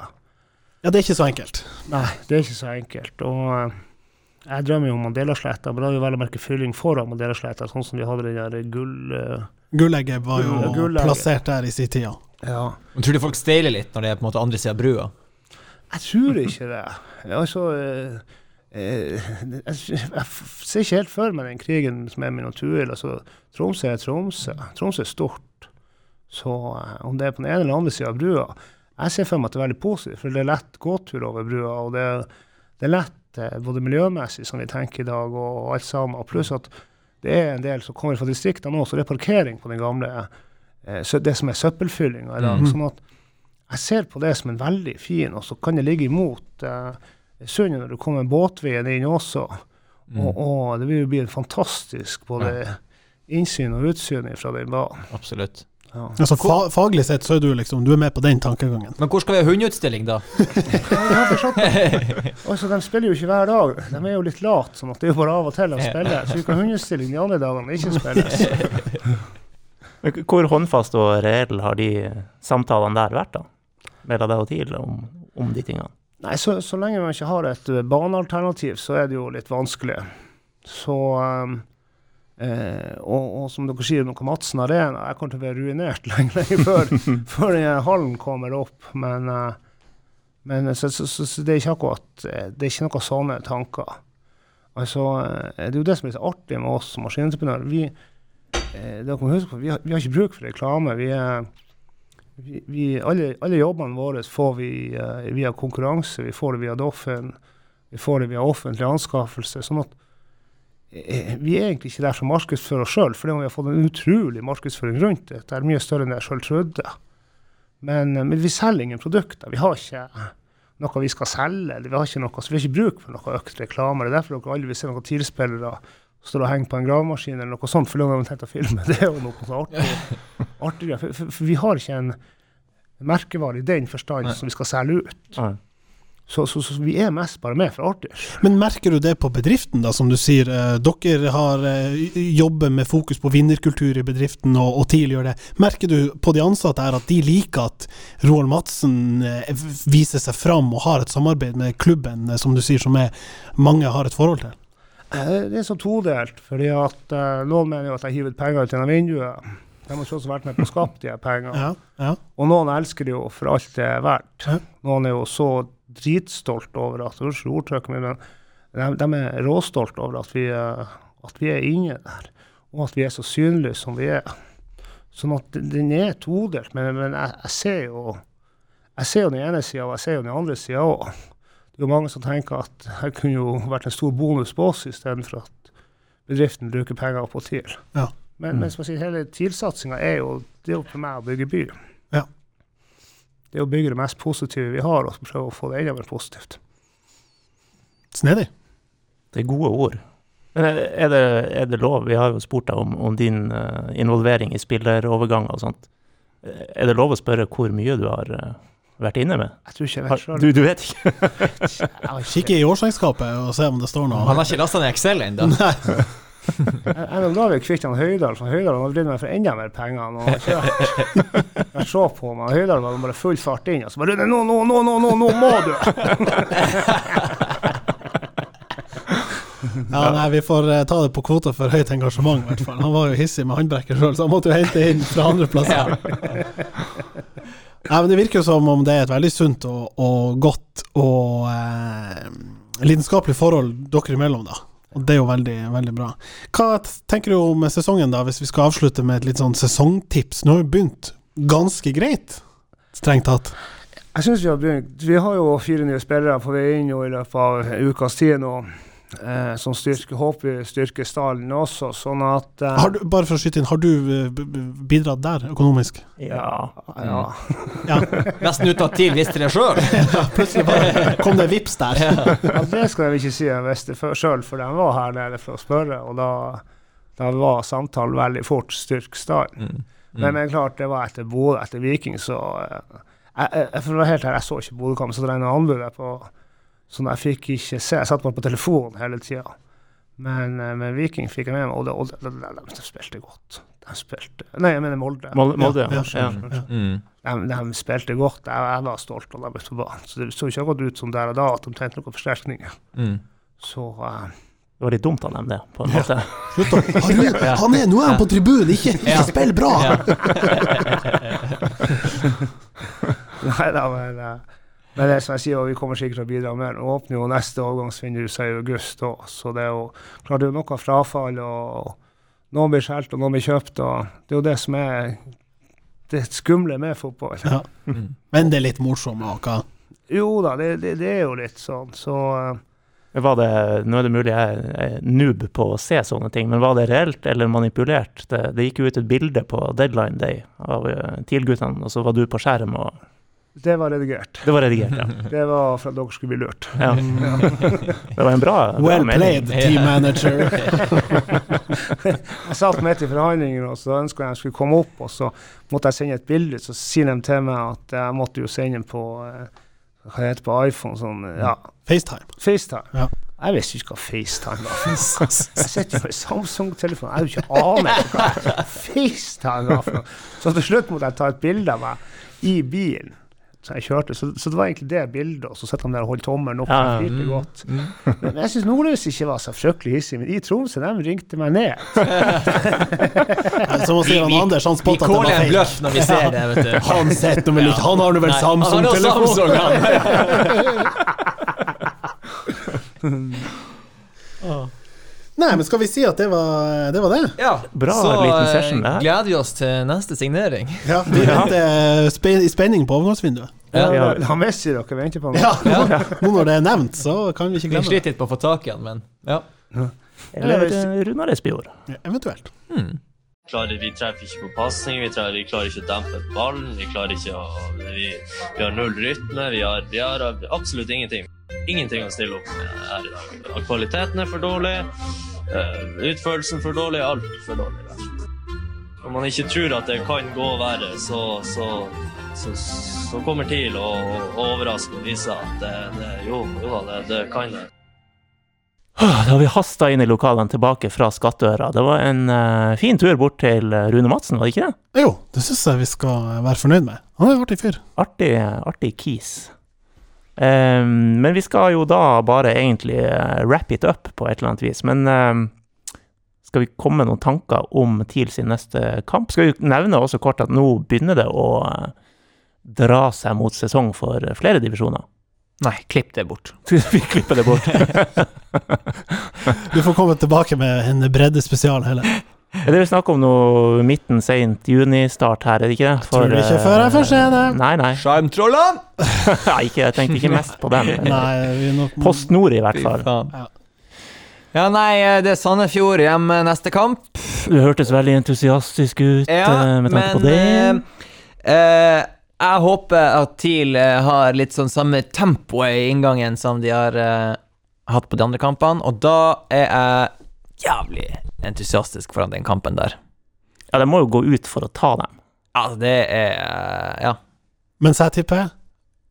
Ja, det er ikke så enkelt. Nei, det er ikke så enkelt. Og eh, jeg drømmer jo om Mandelasletta, men da er jo vel å merke fylling foran Mandelasletta, sånn som vi hadde den der gull... eh, Gullegget var jo Gull- Gullegget. plassert der i sin tid, ja. Men Tror du folk steiler litt når det er på en måte andre sida av brua? Jeg tror ikke det. Altså jeg, jeg ser ikke helt for meg den krigen som er min natur. Altså, Tromsø er Tromsø. Tromsø er stort. Så eh, om det er på den ene eller andre sida av brua Jeg ser for meg at det er veldig positivt, for det er lett gåtur over brua. Og det, det er lett eh, både miljømessig, som vi tenker i dag, og, og alt sammen. Og pluss at det er en del som kommer fra distriktene nå, så det er parkering på den gamle eh, Det som er søppelfyllinga i dag. Mhm. Sånn at jeg ser på det som en veldig fin, og så kan det ligge imot eh, sundet når du kommer båtveien inn også. Mm. Og, og det vil jo bli en fantastisk både innsyn og utsyn fra den banen. Absolutt. Ja. Altså, fa faglig sett så er du liksom Du er med på den tankegangen. Men hvor skal vi ha hundeutstilling, da? Altså, de spiller jo ikke hver dag. De er jo litt late, sånn at det er jo bare av og til de spiller. Så vi kan ha hundeutstilling de andre dagene det ikke spilles. Hvor håndfast og reell har de samtalene der vært, da? Mellom deg og TIL om, om de tingene? Nei, så, så lenge man ikke har et eh, banealternativ, så er det jo litt vanskelig. Så um, eh, og, og som dere sier, noe Madsen Arena Jeg kommer til å være ruinert lenge, lenge før, før hallen kommer opp. Men, eh, men så, så, så, så det er ikke akkurat eh, Det er ikke noen sånne tanker. Altså, eh, det er jo det som er så artig med oss som maskinentreprenører. Vi, eh, vi, vi har ikke bruk for reklame. Vi er vi, vi, alle, alle jobbene våre får vi uh, via konkurranse, vi får det via Doffen, vi får det via offentlig anskaffelse. sånn at eh, vi er egentlig ikke der som markedsfører oss sjøl, for vi har fått en utrolig markedsføring rundt det. Det er mye større enn jeg sjøl trodde. Men, eh, men vi selger ingen produkter. Vi har ikke noe vi skal selge, eller vi har ikke noe, vi har ikke bruk for noe økt reklame. Det er derfor dere aldri vil se noen TIL-spillere står og henger på en gravemaskin eller noe sånt, for da har de tenkt å filme. Det er jo noe sånt artig. artig For, for, for vi har ikke en merkevare i den forstand som vi skal selge ut. Så, så, så vi er mest bare med for artig. Men merker du det på bedriften, da, som du sier? Eh, dere har eh, jobber med fokus på vinnerkultur i bedriften, og, og TIL gjør det. Merker du på de ansatte her at de liker at Roald Madsen eh, viser seg fram og har et samarbeid med klubben, eh, som du sier, som er, mange har et forhold til? Eh, Det er så todelt, fordi at uh, noen mener jo at jeg hiver ut penger ut gjennom vinduet. De har også vært med på å skape de pengene. Ja, ja. Og noen elsker det jo for alt det er verdt. Ja. Noen er jo så dritstolt over at Unnskyld ordtrykket mitt, men de, de er råstolt over at vi, eh, at vi er inne der. Og at vi er så synlige som vi er. Sånn at den er todelt, men, men jeg, jeg ser jo jeg ser jo den ene sida, og jeg ser jo den andre sida òg. Det er jo mange som tenker at det kunne jo vært en stor bonus på oss istedenfor at bedriften bruker penger på TIL. Ja. Men, men som jeg sier, hele TIL-satsinga er jo det er jo for meg å bygge by. Ja. Det er å bygge det mest positive vi har, og prøve å få det enda mer positivt. Snedig. Det er gode ord. Men er det, er det lov? Vi har jo spurt deg om, om din eh, involvering i spilleroverganger og sånt. Eh, Er det lov å spørre hvor mye du har eh, vært inne med? Jeg tror ikke jeg vet sjøl. du, du vet ikke? Kikke i årsregnskapet og se om det står noe. Han har ikke lasta ned Excel ennå. Nei er har vi kvitt han Høydal, for Høydal har drevet med for enda mer penger. Nå. Jeg så på meg, Høydal var bare full fart inn, og så bare Rune, nå, nå, nå, nå, nå, nå må du! Ja, nei, vi får eh, ta det på kvota for høyt engasjement, i hvert fall. Han var jo hissig med håndbrekker sjøl, så han måtte jo hente inn fra andre plasser. Nei, men Det virker jo som om det er et veldig sunt og, og godt og eh, lidenskapelig forhold dere imellom, da. Og det er jo veldig, veldig bra. Hva tenker du om sesongen, da, hvis vi skal avslutte med et litt sånn sesongtips? Nå har vi begynt ganske greit, strengt tatt. Jeg synes vi har begynt. Vi har jo fire nye spillere på vei inn i løpet av ukas tid nå. Eh, som styrker, håper styrker stallen også, sånn at eh, Har du, bare for å skyte inn, har du eh, bidratt der økonomisk? Ja. ja. Ja, Nesten uten at TIL visste det sjøl. plutselig bare kom det vips der. Ja, det skal jeg ikke si jeg visste sjøl, for de var her nede for å spørre, og da, da var samtalen veldig fort styrk stallen. Mm. Men, men klart, det var etter Bodø, etter Viking, så eh, jeg, jeg, For å være helt her, jeg så ikke Bodø-kampen, så regna anbudet på Så jeg fikk ikke se. Jeg satt bare på telefonen hele tida. Men, eh, men Viking fikk jeg med meg, og, det, og de, de, de spilte godt. De spilte Nei, jeg mener Molde. Molde, Molde Ja, ja. ja, ja. ja. Mm. De, de spilte godt. Jeg, jeg var stolt av dem ble på banen. Så det så ikke akkurat ut som der og da at de trengte noen forsterkninger. Mm. Så uh, Det var litt dumt av dem, det, på en måte. Slutt å han, er- han er, Nå er han på tribunen, ikke, ikke spill bra! Nei da, men, eh, men det som jeg sier, og vi kommer sikkert til å bidra mer. Nå åpner jo neste overgangsvindu seg i august òg, så det er jo klart det er noe frafall. og Noen blir skjelt, og noen blir kjøpt. og Det er jo det som er det skumle med fotball. Ja. Mm. Men det er litt morsomt òg, hva? Jo da, det, det, det er jo litt sånn. Så eh, Var det, nå er det mulig jeg er noob på å se sånne ting, men var det reelt eller manipulert? Det, det gikk jo ut et bilde på deadline day av eh, TIL-guttene, og så var du på skjerm, og det var redigert. det var redigert, ja. Det var for at dere skulle bli lurt. ja. Det var en bra, bra Well melding. played, team manager. Jeg satt midt i forhandlingene, og så ønska jeg jeg skulle komme opp, og så måtte jeg sende et bilde. Så sier de til meg at jeg måtte jo sende på hva heter det på iPhone, sånn ja, FaceTime. FaceTime. Ja. Jeg visste ikke hva FaceTime var. Jeg sitter jo med Samsung-telefon, jeg har jo ikke aner hva FaceTime var. Så til slutt måtte jeg ta et bilde av meg i bilen. Så jeg kjørte, så, så det var egentlig det bildet, og så sitter han der og holder tommelen opp. Ja, flirte godt. Mm. Men jeg syns Nordlys ikke var så fryktelig hissig, men i Tromsø de ringte meg ned. Som å si han Anders, han Vi spotta at det var en feil. bløff når vi ser det, vet du. Han sitter med litt Han har nå vel Samsung-telefon! Samsung. Nei, men skal vi si at det var det? Var det? Ja, Bra så liten eh, session, det her. gleder vi oss til neste signering. Ja, vi venter spe i spenning på overgangsvinduet. Ja. Ja. Han Messi dere venter på meg. Ja, Ja. nå når det er nevnt, så kan vi ikke glemme det. Vi sliter litt på å få tak i han, men ja. Eller eh, Runar Espejord. Ja, Eventuelt. Hmm. Klarer, vi treffer ikke på pasning, vi, vi klarer ikke å dempe ballen. Vi klarer ikke å Vi, vi har null rytme. Vi har, vi har absolutt ingenting. Ingenting å stille opp med her i dag. Kvaliteten er for dårlig. eh, utførelsen for dårlig. Alt for dårlig. Om. Man ikke tror at det kan gå verre, så, så, så, så kommer TIL å å overraske og vise at det, det, jo, jo da, det, det kan det. Da har vi hasta inn i lokalene tilbake fra Skattøra. Det var en uh, fin tur bort til eh, Rune Madsen, var det ikke det? Jo, det syns jeg vi skal være fornøyd med. Han er en artig fyr. Artig, artig kis. Um, men vi skal jo da bare egentlig eh, wrap it up på et eller annet vis. Men um, skal vi komme med noen tanker om TIL sin neste kamp? Skal vi nevne også kort at nå begynner det å eh, dra seg mot sesong for flere divisjoner. Nei, klipp det bort. vi klipper det bort. Du får komme tilbake med en breddespesial heller. Er det vi snakk om noe midten, seint juni-start her, er det ikke det? Tror du ikke før jeg får se det? Nei, nei. Sjarmtrollene! Nei, ikke, jeg tenkte ikke mest på den. Nei, vi er nok Post Nord, i hvert fall. Ja. Ja, nei, eh, det er Sandefjord hjemme neste kamp. Du hørtes veldig entusiastisk ut Ja, eh, med tanke på det. eh, eh, jeg håper at TIL eh, har litt sånn samme tempo i inngangen som de har uh, hatt på de andre kampene, og da er jeg jævlig entusiastisk foran den kampen der. Ja, de må jo gå ut for å ta dem. Ja, det er uh, Ja. Mens jeg tipper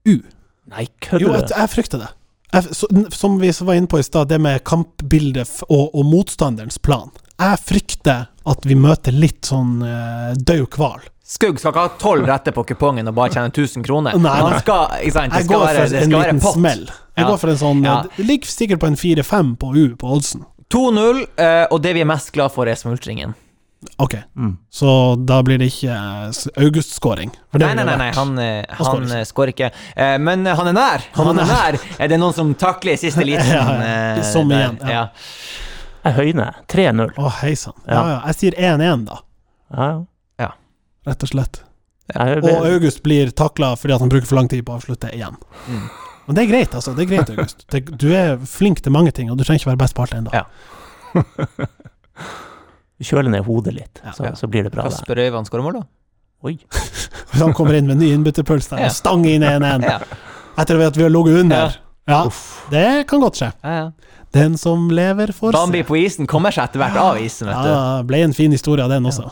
U. Nei, kødder du? Jo, jeg frykter det. Jeg, så, som vi var inne på i stad, det med kampbildet og, og motstanderens plan. Jeg frykter at vi møter litt sånn uh, død hval. Skugg skal ikke ha tolv retter på kupongen og bare tjene 1000 kroner. Nei, nei. Han skal, ikke sant, det Jeg skal går være, for en være liten pott. smell. Jeg Ja. går for en sånn Ja. Det ligger sikkert på en 4-5 på U på oddsen. 2-0, eh, og det vi er mest glad for, er smultringen. Ok, Mm. så da blir det ikke eh, August-skåring. Nei, nei, nei, nei, han, eh, Han han eh, skårer ikke. Eh, Men eh, han er nær. Han Han, er er nær. Er det noen som takler i siste liten? Ja, ja. eh, Som der? igjen, ja. Ja. Jeg høyner. 3-0. Å, hei sann. Ja, Ja. ja. Jeg sier 1-1, da. Ja, ja. Rett og slett. Jeg, Og August blir takla fordi at han bruker for lang tid på å avslutte igjen. Mm. Men det er greit, altså. Det er greit, August. Det, du er flink til mange ting, og du trenger ikke være best på alt ennå. Ja. kjøler ned hodet litt, Ja. så, så blir det bra. Kasper Øyvand skårer mål, da? Oi. Hvis han kommer inn med ny innbytterpuls der Ja. og stanger inn 1-1 Ja. etter at vi har ligget under. Ja, det kan godt skje. Ja, ja. Den som lever, får se. Bambi på isen kommer seg etter hvert av isen, vet du. Ja, ble en fin historie av den også.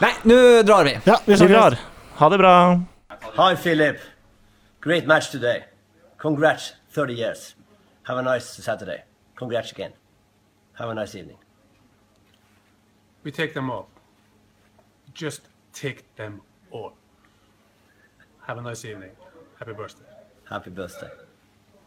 Nei, nå drar vi. Ja, vi Vi drar. Ha det bra. Hi, Philip. Great match today. Congrats, 30 years. Have a nice Saturday. Congrats again. Have a nice evening. We take them all. Just take them all. Have a nice evening. Happy birthday. Happy birthday.